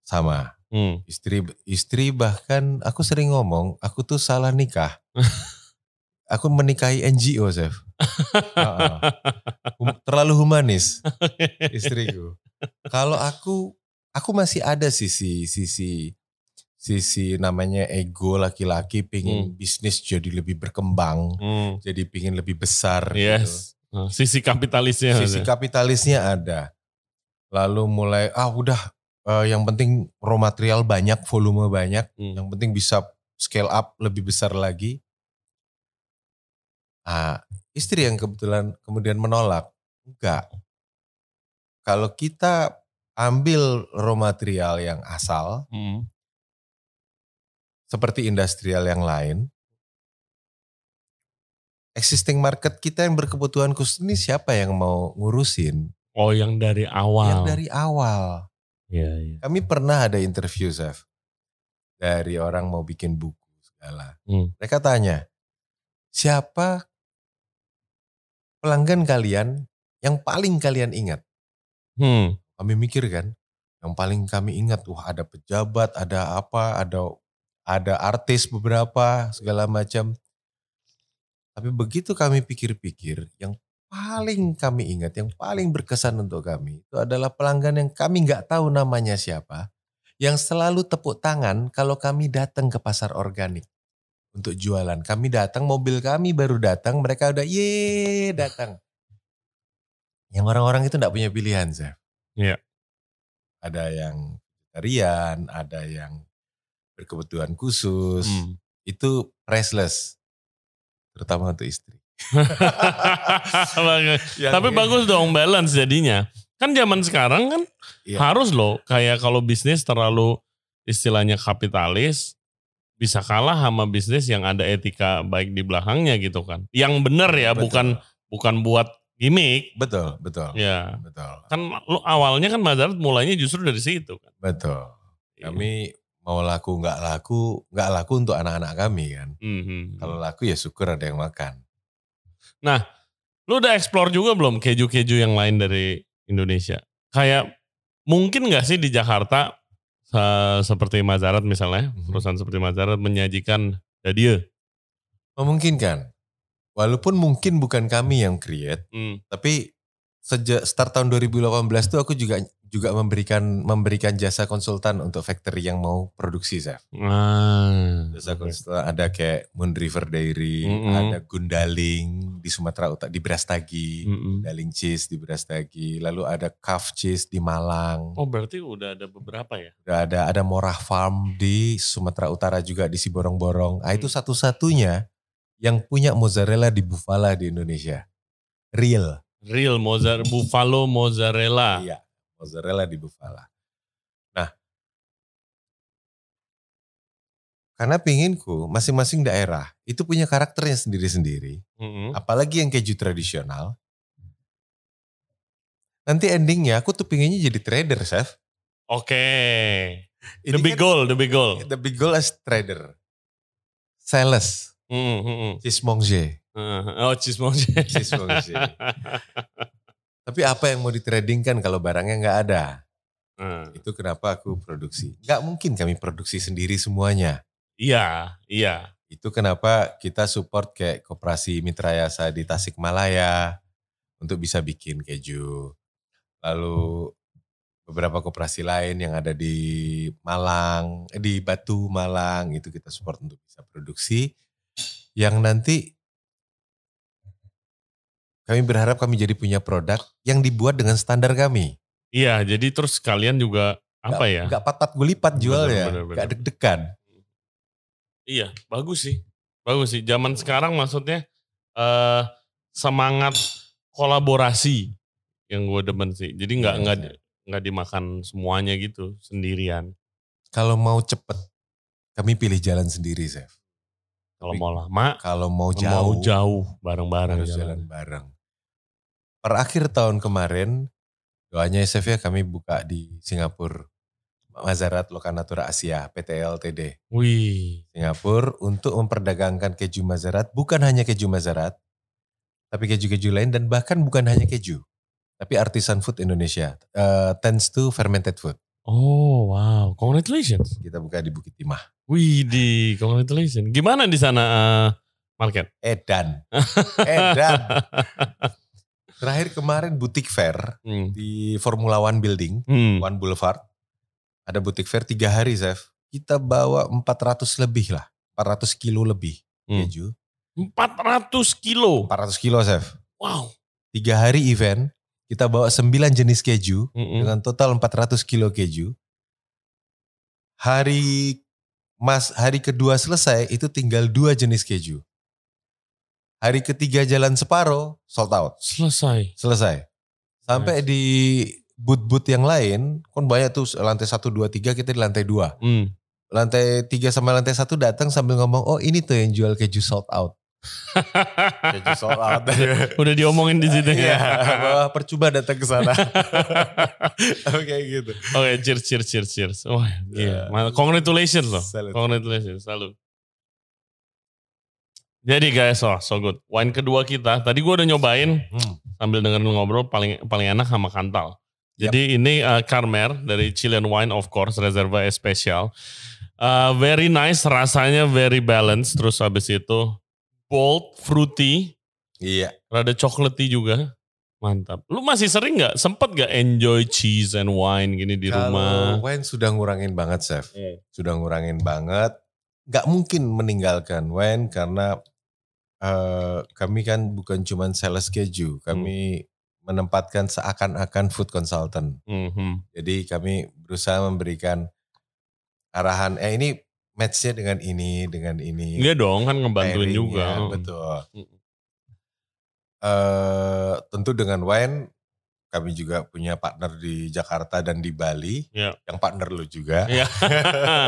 sama. Hmm. Istri istri bahkan aku sering ngomong, aku tuh salah nikah. aku menikahi NGO, Chef. Heeh. Hum- terlalu humanis istriku. Kalau aku aku masih ada sisi sisi sisi namanya ego laki-laki pengen Hmm. bisnis jadi lebih berkembang, Hmm. jadi pengen lebih besar gitu. Yes. Nah, Sisi kapitalisnya. Sisi ada. kapitalisnya ada. Lalu mulai ah udah eh, yang penting raw material banyak, volume banyak, Hmm. yang penting bisa scale up lebih besar lagi. Ah, istri yang kebetulan kemudian menolak. Enggak. Kalau kita ambil raw material yang asal Hmm. Seperti industrial yang lain, existing market kita yang berkebutuhan khusus ini siapa yang mau ngurusin? Oh yang dari awal. Yang dari awal. Iya, iya. Kami pernah ada interview, Chef. Dari orang mau bikin buku segala. Hmm. Mereka tanya, siapa pelanggan kalian yang paling kalian ingat? Hmm. Kami mikir kan, yang paling kami ingat, wah ada pejabat, ada apa, ada ada artis beberapa, segala macam. Tapi begitu kami pikir-pikir, yang paling kami ingat, yang paling berkesan untuk kami, itu adalah pelanggan yang kami nggak tahu namanya siapa, yang selalu tepuk tangan kalau kami datang ke pasar organik untuk jualan. Kami datang, mobil kami baru datang, mereka udah ye datang. Yang orang-orang itu nggak punya pilihan, Zef. Iya. Ada yang vegetarian, ada yang berkebutuhan khusus. Hmm. Itu priceless. Terutama untuk istri. Yang Tapi bagus dong balance jadinya. Kan zaman sekarang kan Iya. harus loh kayak kalau bisnis terlalu istilahnya kapitalis bisa kalah sama bisnis yang ada etika baik di belakangnya gitu kan. Yang benar ya Betul. bukan bukan buat gimmick. Betul, betul. Ya. Betul. Kan lu awalnya kan Mazarat mulainya justru dari situ kan. Betul. Iya. Kami mau laku nggak laku, nggak laku untuk anak-anak kami kan. Mhm. Kalau laku ya syukur ada yang makan. Lu udah explore juga belum keju-keju yang lain dari Indonesia? Kayak mungkin nggak sih di Jakarta se- seperti Mazarat misalnya, Mhm. perusahaan seperti Mazarat menyajikan dadia. Memungkinkan. Walaupun mungkin bukan kami yang create, Hmm. tapi sejak start tahun 2018 tuh aku juga juga memberikan memberikan jasa konsultan untuk factory yang mau produksi, Chef. Ah, Jasa konsultan ada kayak Moon River Dairy, Mm-mm. ada Gundaling di Sumatera Utara di Brastagi, Mm-mm. Gundaling Cheese di Brastagi, lalu ada Calf Cheese di Malang. Oh berarti udah ada beberapa ya? Udah ada ada Morah Farm di Sumatera Utara juga di Siborong-Borong. Ah itu Hmm. satu-satunya yang punya mozzarella di Bufala di Indonesia. Real. Real mozzarella, buffalo mozzarella. Iya, mozzarella di Bufala. Nah, karena pinginku masing-masing daerah itu punya karakternya sendiri-sendiri. Mm-mm. Apalagi yang keju tradisional. Nanti endingnya aku tuh pinginnya jadi trader, Chef. Oke. Ini The big kan- goal, the big goal. The big goal as trader. Sales. Mm, mm, mm. Uh, Oh cheese monkey. Cheesemonger. Tapi apa yang mau ditradingkan kalau barangnya nggak ada? Hmm. Itu kenapa aku produksi. Nggak mungkin kami produksi sendiri semuanya. Iya, iya. Itu kenapa kita support kayak koperasi Mitra Yasa di Tasikmalaya untuk bisa bikin keju. Lalu beberapa koperasi lain yang ada di Malang, eh, di Batu Malang itu kita support untuk bisa produksi. Yang nanti kami berharap kami jadi punya produk yang dibuat dengan standar kami. Iya, jadi terus kalian juga apa Nggak- ya? Nggak patpat gulipat jualnya, Bener, bener, nggak bener. deg-degan. Iya, bagus sih. Bagus sih. Zaman sekarang maksudnya eh semangat kolaborasi yang gue demen sih. Jadi nggak Iya, nggak iya. nggak dimakan semuanya gitu sendirian. Kalau mau cepet, kami pilih jalan sendiri, Chef. Kalau mau lama, Kalau mau mau jauh, jauh bareng-bareng jalan. jalan bareng. Per akhir tahun kemarin, doanya Chef ya kami buka di Singapura. Mazarat Lokanatura Asia, PT LTD. Wih, Singapura untuk memperdagangkan keju Mazarat, bukan hanya keju Mazarat, tapi keju-keju lain dan bahkan bukan hanya keju, tapi artisan food Indonesia, eh, tends to fermented food. oh wow, congratulations. Kita buka di Bukit Timah. Wih, di congratulations. Gimana di sana eh, market? Edan, Edan. Terakhir kemarin butik fair Hmm. di Formula One Building, Hmm. One Boulevard. Ada butik fair tiga hari, Chef. Kita bawa 400 lebih lah, 400 kilo lebih Hmm. keju. 400 kilo. 400 kilo, Chef. Wow. Tiga hari event, kita bawa 9 jenis keju Mm-mm. dengan total 400 kilo keju. Hari Mas hari kedua selesai itu tinggal dua jenis keju. Hari ketiga jalan separuh sold out. Selesai. Selesai. Sampai di booth-booth yang lain, kan banyak tuh lantai 1, 2, 3, kita di lantai 2. Hmm. Lantai 3 sama lantai 1 datang sambil ngomong, oh ini tuh yang jual keju sold out. keju sold out. Udah diomongin di situ Iya, ya. bahwa percuma datang ke sana. Oke gitu. Oke, cheers, cheers, cheers, cheers. Wah, Iya. gila. Mantap. Congratulations loh. Congratulations, salut. Jadi guys, oh so good. Wine kedua kita, tadi gue udah nyobain Hmm. sambil dengerin ngobrol paling paling enak sama Kantal. Jadi ini uh, Carmer dari Chilean Wine of course, Reserva Especial. Uh, very nice, rasanya very balanced. Terus habis itu bold, fruity, Iya. rada chocolatey juga. Mantap. Lu masih sering nggak? Sempet nggak enjoy cheese and wine gini di rumah? Kalau wine sudah ngurangin banget, chef. Hmm. Sudah ngurangin banget. Gak mungkin meninggalkan wine karena eh, kami kan bukan cuman sales keju. Kami menempatkan seakan-akan food consultant. Mhm. Jadi kami berusaha memberikan arahan, eh ini matchnya dengan ini, dengan ini. Iya dong, kan ngebantuin juga. Betul. Mm. Eh, tentu dengan wine kami juga punya partner di Jakarta dan di Bali. Iya. Yang partner lu juga. Iya.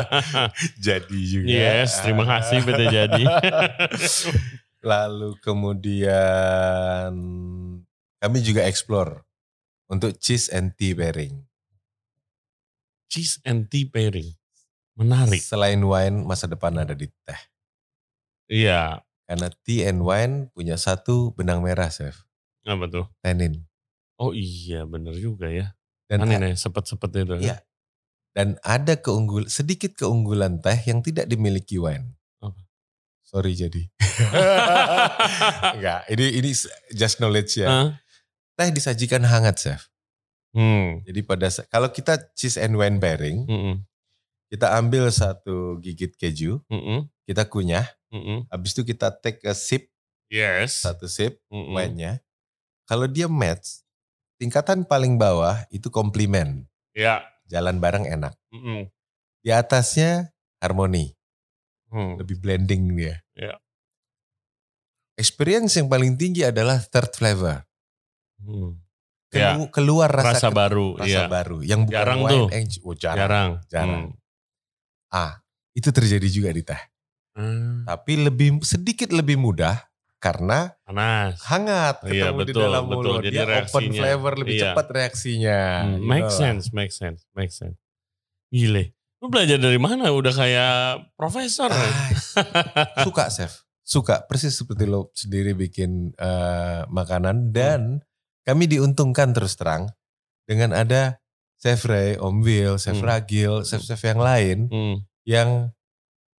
Jadi juga. yes, terima kasih PT Jadi. Lalu kemudian kami juga explore untuk cheese and tea pairing. cheese and tea pairing. Menarik. Selain wine, masa depan ada di teh. Iya. Karena tea and wine punya satu benang merah, chef. Apa tuh? Tannin. Oh iya bener juga ya. Dan Kan ini sepet-sepet itu. Iya. dan ada keunggul sedikit keunggulan teh yang tidak dimiliki wine. Sorry jadi. Enggak, ini ini just knowledge ya. Hah? Teh disajikan hangat, chef. Hmm. Jadi pada kalau kita cheese and wine pairing, Mm-mm. kita ambil satu gigit keju, Mm-mm. kita kunyah, Mm-mm. habis itu kita take a sip, Yes. satu sip Mm-mm. wine-nya. Kalau dia match, tingkatan paling bawah itu komplimen, Ya. jalan bareng enak. Mm-mm. Di atasnya harmoni, Hmm. lebih blending dia. Ya. Experience yang paling tinggi adalah third flavor. Hmm. Ya. Kelu- Keluar rasa, Rasa ke- baru. rasa Iya. baru. Yang bukan Jarang wine tuh. eng- oh, jarang. Jarang. jarang. Hmm. Ah, itu terjadi juga di teh. Hmm. Tapi lebih sedikit lebih mudah karena Panas. hangat Iya, ketemu di betul, dalam betul. mulut. Jadi Dia open reaksinya, flavor lebih iya. cepat reaksinya. Hmm, gitu. make sense, make sense, make sense. Gile. Lu belajar dari mana? Udah kayak profesor. ya? Ah, suka chef, suka persis seperti lo sendiri bikin eh, makanan dan kami diuntungkan terus terang dengan ada chef Ray, Om Will, chef Hmm. Ragil, chef-chef yang lain Hmm. yang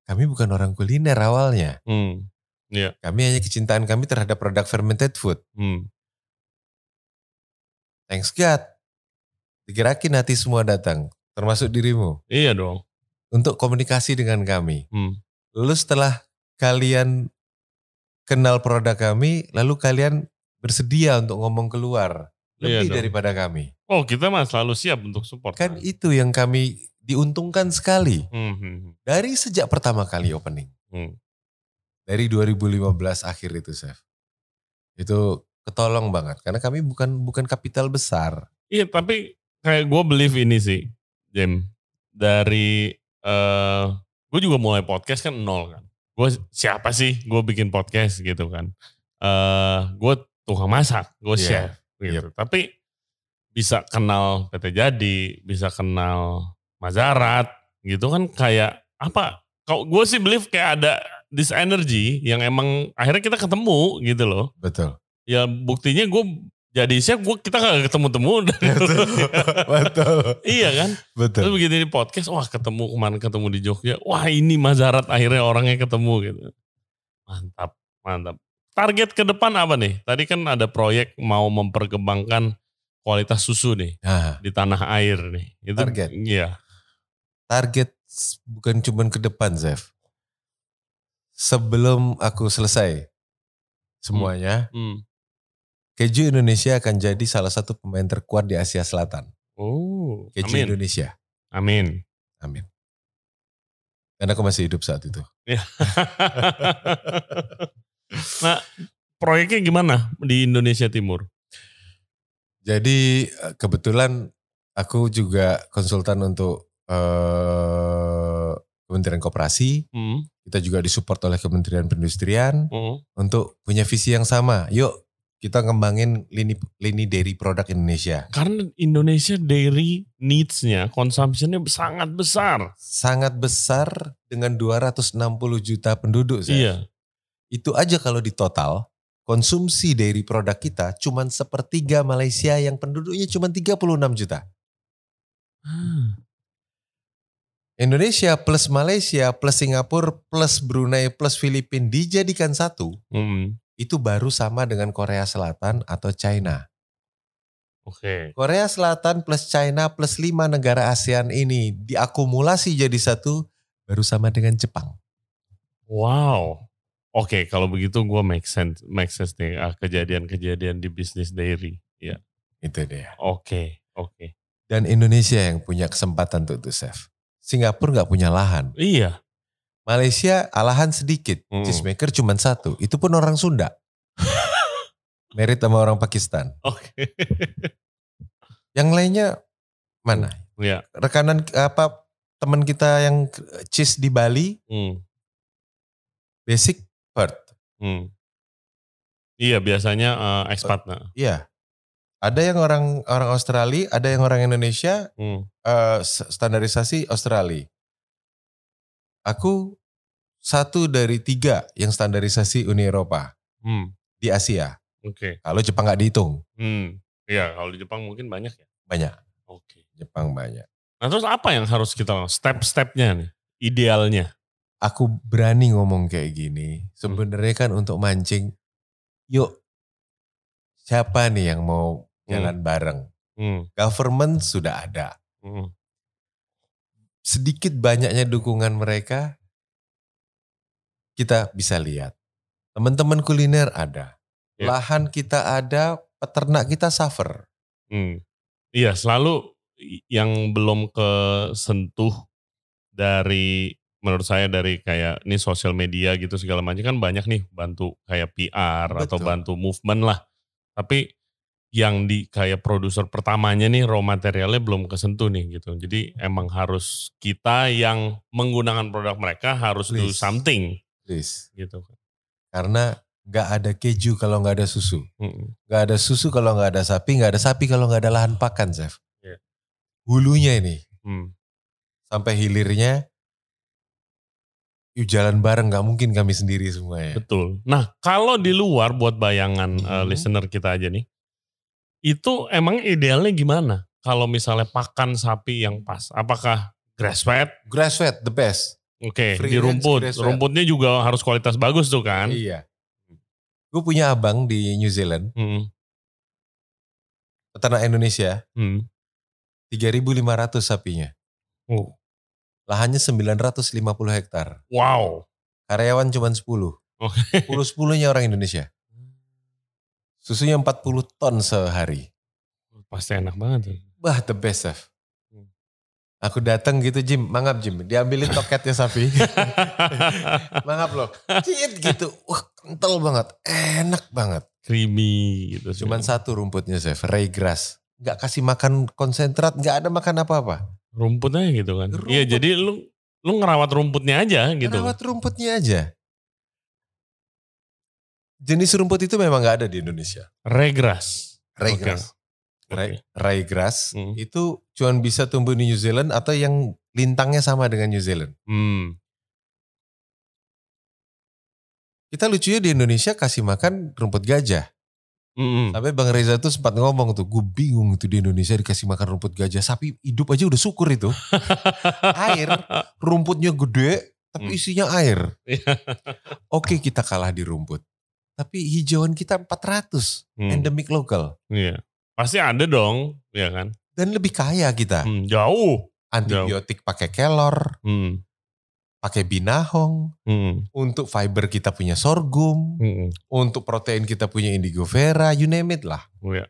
kami bukan orang kuliner awalnya. Hmm. Kami hanya kecintaan kami terhadap produk fermented food. Hmm. Thanks God. Dikirakin hati semua datang, termasuk dirimu, Iya dong. untuk komunikasi dengan kami. Hmm. Lalu setelah kalian kenal produk kami, lalu kalian bersedia untuk ngomong keluar. Iya Lebih dong. daripada kami. Oh kita mah selalu siap untuk support. Kan itu yang kami diuntungkan sekali. Hmm, hmm, hmm. Dari sejak pertama kali opening. Hmm. Dari 2015 akhir itu, Chef. Itu ketolong banget. Karena kami bukan bukan kapital besar. Iya tapi kayak gue believe ini sih, Jem. Dari eh gue juga mulai podcast kan nol kan. Gue siapa sih gue bikin podcast gitu kan. eh gue tukang masak, gue Iya, chef gitu. Tapi bisa kenal PT Jadi, bisa kenal Mazarat gitu kan kayak apa? Kau gue sih believe kayak ada this energy yang emang akhirnya kita ketemu gitu loh. Betul. Ya buktinya gue jadi chef gue kita gak ketemu-temu. Betul. Betul. iya kan? Betul. Terus begitu di podcast, wah ketemu kemarin ketemu di Jogja. Wah ini Mazarat akhirnya orangnya ketemu gitu. Mantap, mantap. Target ke depan apa nih? Tadi kan ada proyek mau memperkembangkan kualitas susu nih Nah, di tanah air nih. Itu, Target? Iya. target bukan cuman ke depan, Zef. Sebelum aku selesai semuanya, Hmm. keju Indonesia akan jadi salah satu pemain terkuat di Asia Selatan. Oh, Keju amin. Indonesia. Amin. Amin. Karena aku masih hidup saat itu. nah, proyeknya gimana di Indonesia Timur? Jadi eh, kebetulan aku juga konsultan untuk eh, Kementerian Koperasi, Hmm, kita juga disupport oleh Kementerian Perindustrian hmm. untuk punya visi yang sama. Yuk kita ngembangin lini lini dairy produk Indonesia. Karena Indonesia dairy needs-nya, consumption-nya sangat besar. Sangat besar dengan 260 juta penduduk. Zef. Iya. Itu aja kalau di total konsumsi dairy produk kita cuman sepertiga Malaysia yang penduduknya cuma 36 juta. Ah, Indonesia plus Malaysia plus Singapura plus Brunei plus Filipina dijadikan satu hmm, itu baru sama dengan Korea Selatan atau China. Oke. Korea Selatan plus China plus lima negara ASEAN ini diakumulasi jadi satu baru sama dengan Jepang. Wow. Oke, kalau begitu gue make sense, make sense nih ah, kejadian-kejadian di bisnis dairy. Ya. Itu dia. Oke, oke. Dan Indonesia yang punya kesempatan untuk itu, Chef. Singapura nggak punya lahan. Iya. Malaysia alahan sedikit. Hmm. Cheese maker cuma satu. Itu pun orang Sunda. Merit sama orang Pakistan. Oke. Yang lainnya mana? Ya. Rekanan apa teman kita yang cheese di Bali, Hmm. basic Perth. Hmm. Iya, biasanya eh, expat. Nah. Iya. Ada yang orang orang Australia, ada yang orang Indonesia, Hmm. eh, standarisasi Australia. Aku satu dari tiga yang standarisasi Uni Eropa Hmm. di Asia. Oke. Kalau Jepang nggak dihitung, Hmm. Iya, kalau di Jepang mungkin banyak ya. banyak. Oke. Jepang banyak. Nah, terus apa yang harus kita? Step-stepnya nih, idealnya. Aku berani ngomong kayak gini. Sebenarnya kan untuk mancing, yuk siapa nih yang mau jalan bareng? Hmm. Government sudah ada. Hmm. Sedikit banyaknya dukungan mereka, kita bisa lihat. Teman-teman kuliner ada. Ya. Lahan kita ada, peternak kita suffer. Hmm. Iya, selalu yang belum kesentuh dari menurut saya dari kayak ini sosial media gitu segala macam kan banyak nih bantu kayak PR atau Betul. bantu movement lah. Tapi yang di kayak produser pertamanya nih raw materialnya belum kesentuh nih gitu. Jadi emang harus kita yang menggunakan produk mereka harus do Please. something Please. gitu. Karena nggak ada keju kalau nggak ada susu. Nggak ada susu kalau nggak ada sapi, nggak ada sapi kalau nggak ada lahan pakan, Chef. Iya. Hulunya ini Hmm. sampai hilirnya, yuk jalan bareng nggak mungkin kami sendiri semua ya. Betul. Nah, kalau di luar buat bayangan eh, Mhm. listener kita aja nih, itu emang idealnya gimana? Kalau misalnya pakan sapi yang pas, apakah grass fed? Grass fed the best. Oke, Free di rumput. Rumputnya juga harus kualitas bagus tuh kan? Iya. Gue punya abang di New Zealand, Hmm, peternak Indonesia, hmm. 3.500 sapinya. Oh, Lahannya 950 hektar. wow. Karyawan cuma 10. Oke. 10-10-nya orang Indonesia. Susunya 40 ton sehari. Pasti enak banget tuh. Wah the best chef. Hmm. Aku datang gitu Jim, mangap Jim. Diambilin toketnya sapi. mangap loh. Cit gitu. Wah kental banget. Enak banget. Creamy gitu. Cuman satu rumputnya chef, raygrass. Gak kasih makan konsentrat, gak ada makan apa-apa. rumputnya gitu kan. Rumput. Iya, jadi lu lu ngerawat rumputnya aja gitu. Rawat rumputnya aja. Jenis rumput itu memang gak ada di Indonesia. Regras. Raygrass. Oke. Ray- Hmm. itu cuman bisa tumbuh di New Zealand atau yang lintangnya sama dengan New Zealand. Hmm. Kita lucunya di Indonesia kasih makan rumput gajah. Mm-mm. Sampai Bang Reza tuh sempat ngomong tuh, gue bingung itu di Indonesia dikasih makan rumput gajah. Sapi hidup aja udah syukur itu. Air, rumputnya gede, tapi Hmm. isinya air. Iya. Oke kita kalah di rumput. Tapi hijauan kita 400, Hmm. endemic lokal. Iya. Pasti ada dong, ya kan? Dan lebih kaya kita. Hmm, jauh. Antibiotik pakai kelor, Hmm. pakai binahong. Hmm. Untuk fiber kita punya sorghum. Hmm. Untuk protein kita punya indigo vera, you name it lah. Iya.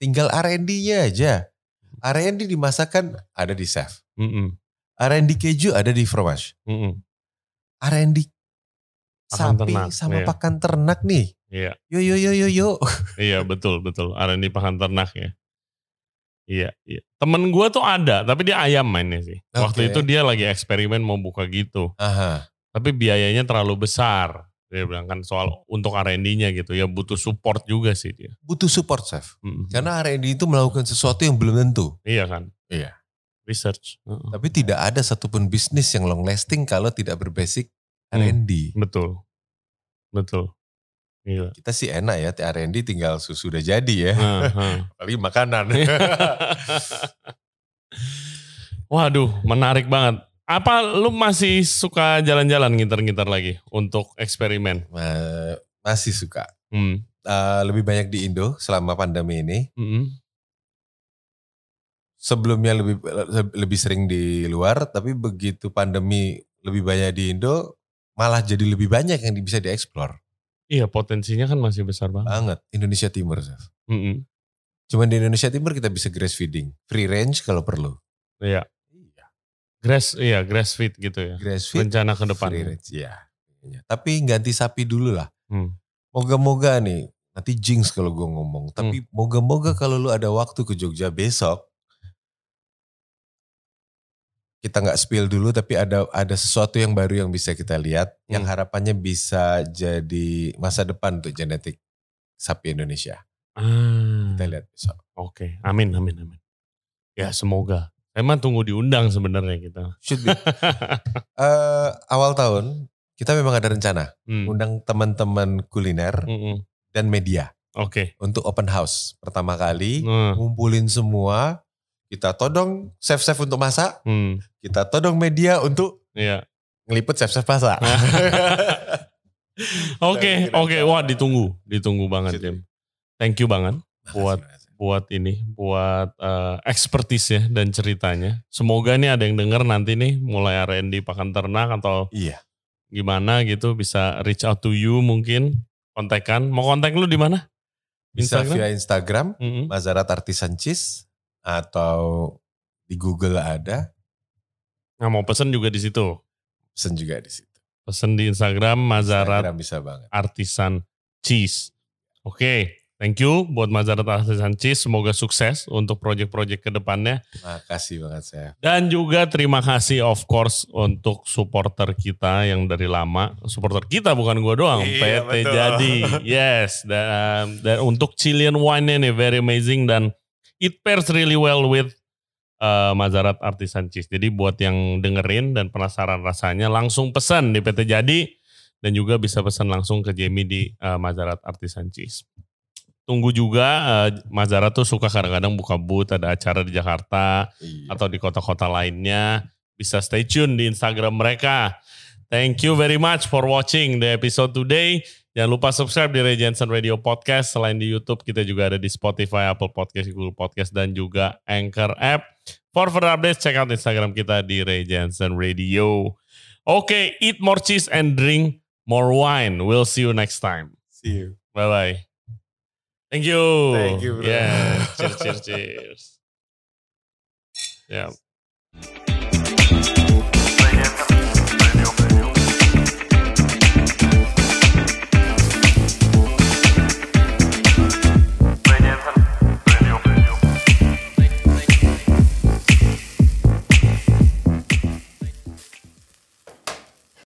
Tinggal R&D-nya aja. R&D dimasakkan ada di chef. Hmm. R&D keju ada di fromage. Hmm. R&D Pakan sapi ternak, sama iya. pakan ternak nih. Iya. Yo yo yo yo yo. Iya betul betul. R&D pakan ternak ya. Iya, iya. Temen gue tuh ada, tapi dia ayam mainnya sih. Waktu Oke. itu dia lagi eksperimen mau buka gitu. Aha. Tapi biayanya terlalu besar. Dia bilang kan soal untuk R&D-nya gitu. Ya butuh support juga sih dia. Butuh support, Chef. Mm. Karena R&D itu melakukan sesuatu yang belum tentu. Iya kan? Iya. Research. Tapi tidak ada satupun bisnis yang long lasting kalau tidak berbasic Hmm. R&D. Betul. Betul. Gila. Kita sih enak ya, R&D tinggal susu udah jadi ya. Apalagi makanan. Waduh, menarik banget. Apa lu masih suka jalan-jalan nginter-nginter lagi untuk eksperimen? Ma- Masih suka. Hmm. Eh, lebih banyak di Indo selama pandemi ini. Mm-mm. Sebelumnya lebih lebih sering di luar, tapi begitu pandemi lebih banyak di Indo, malah jadi lebih banyak yang bisa dieksplor. Iya, potensinya kan masih besar banget. Banget. Indonesia Timur, Chef. Mm-mm. Cuman di Indonesia Timur kita bisa grass feeding. Free range kalau perlu. Iya. Grass, iya grass feed gitu ya. Grass feed, Rencana ke depan. free range. Iya. Tapi ganti sapi dulu lah. Hmm. Moga-moga nih, nanti jinx kalau gue ngomong. Hmm. Tapi moga-moga kalau lu ada waktu ke Jogja besok, kita nggak spill dulu, tapi ada ada sesuatu yang baru yang bisa kita lihat, yang Hmm. harapannya bisa jadi masa depan untuk genetik sapi Indonesia. Ah, Kita lihat besok. Oke, amin, amin, amin. Ya semoga. Emang tunggu diundang sebenarnya kita. Should be. Eh, awal tahun kita memang ada rencana Hmm. undang teman-teman kuliner Mm-mm. dan media Oke. untuk open house pertama kali. Nah, ngumpulin semua, kita todong chef-chef untuk masak, hmm, kita todong media untuk Iya. ngeliput chef-chef masak. Oke, oke. Wah, ditunggu, ditunggu banget. Jim. Thank you banget buat buat ini, buat eh, expertise ya dan ceritanya. Semoga nih ada yang denger nanti nih mulai R&D pakan ternak atau Iya, gimana gitu bisa reach out to you mungkin kontekan. Mau kontak lu di mana? bisa Instagram? via Instagram, Mm-mm. Mazarat Artisan Cheese, atau di Google ada, Nah, mau pesen juga di situ. pesen juga di situ. Pesen di Instagram Mazarat Instagram bisa banget. Artisan Cheese. Oke, thank you buat Mazarat Artisan Cheese. Semoga sukses untuk proyek-proyek ke depannya. Makasih banget saya. Dan juga terima kasih of course untuk supporter kita yang dari lama. Supporter kita bukan gua doang. Iya, PT betul. Jadi. Yes. Dan, dan untuk Chilean wine nih very amazing dan it pairs really well with uh, Mazarat Artisan Cheese. Jadi buat yang dengerin dan penasaran rasanya langsung pesan di PT Jadi dan juga bisa pesan langsung ke Jamie di uh, Mazarat Artisan Cheese. Tunggu juga uh, Mazarat tuh suka kadang-kadang buka booth ada acara di Jakarta Iya. atau di kota-kota lainnya bisa stay tune di Instagram mereka. Thank you very much for watching the episode today. Jangan lupa subscribe di Ray Jensen Radio Podcast. Selain di YouTube, kita juga ada di Spotify, Apple Podcast, Google Podcast, dan juga Anchor App. For further updates, check out Instagram kita di Ray Jensen Radio. Oke, eat more cheese and drink more wine. We'll see you next time. See you. Bye-bye. Thank you. Thank you, bro. Yeah, cheers, cheers, cheers. Yeah.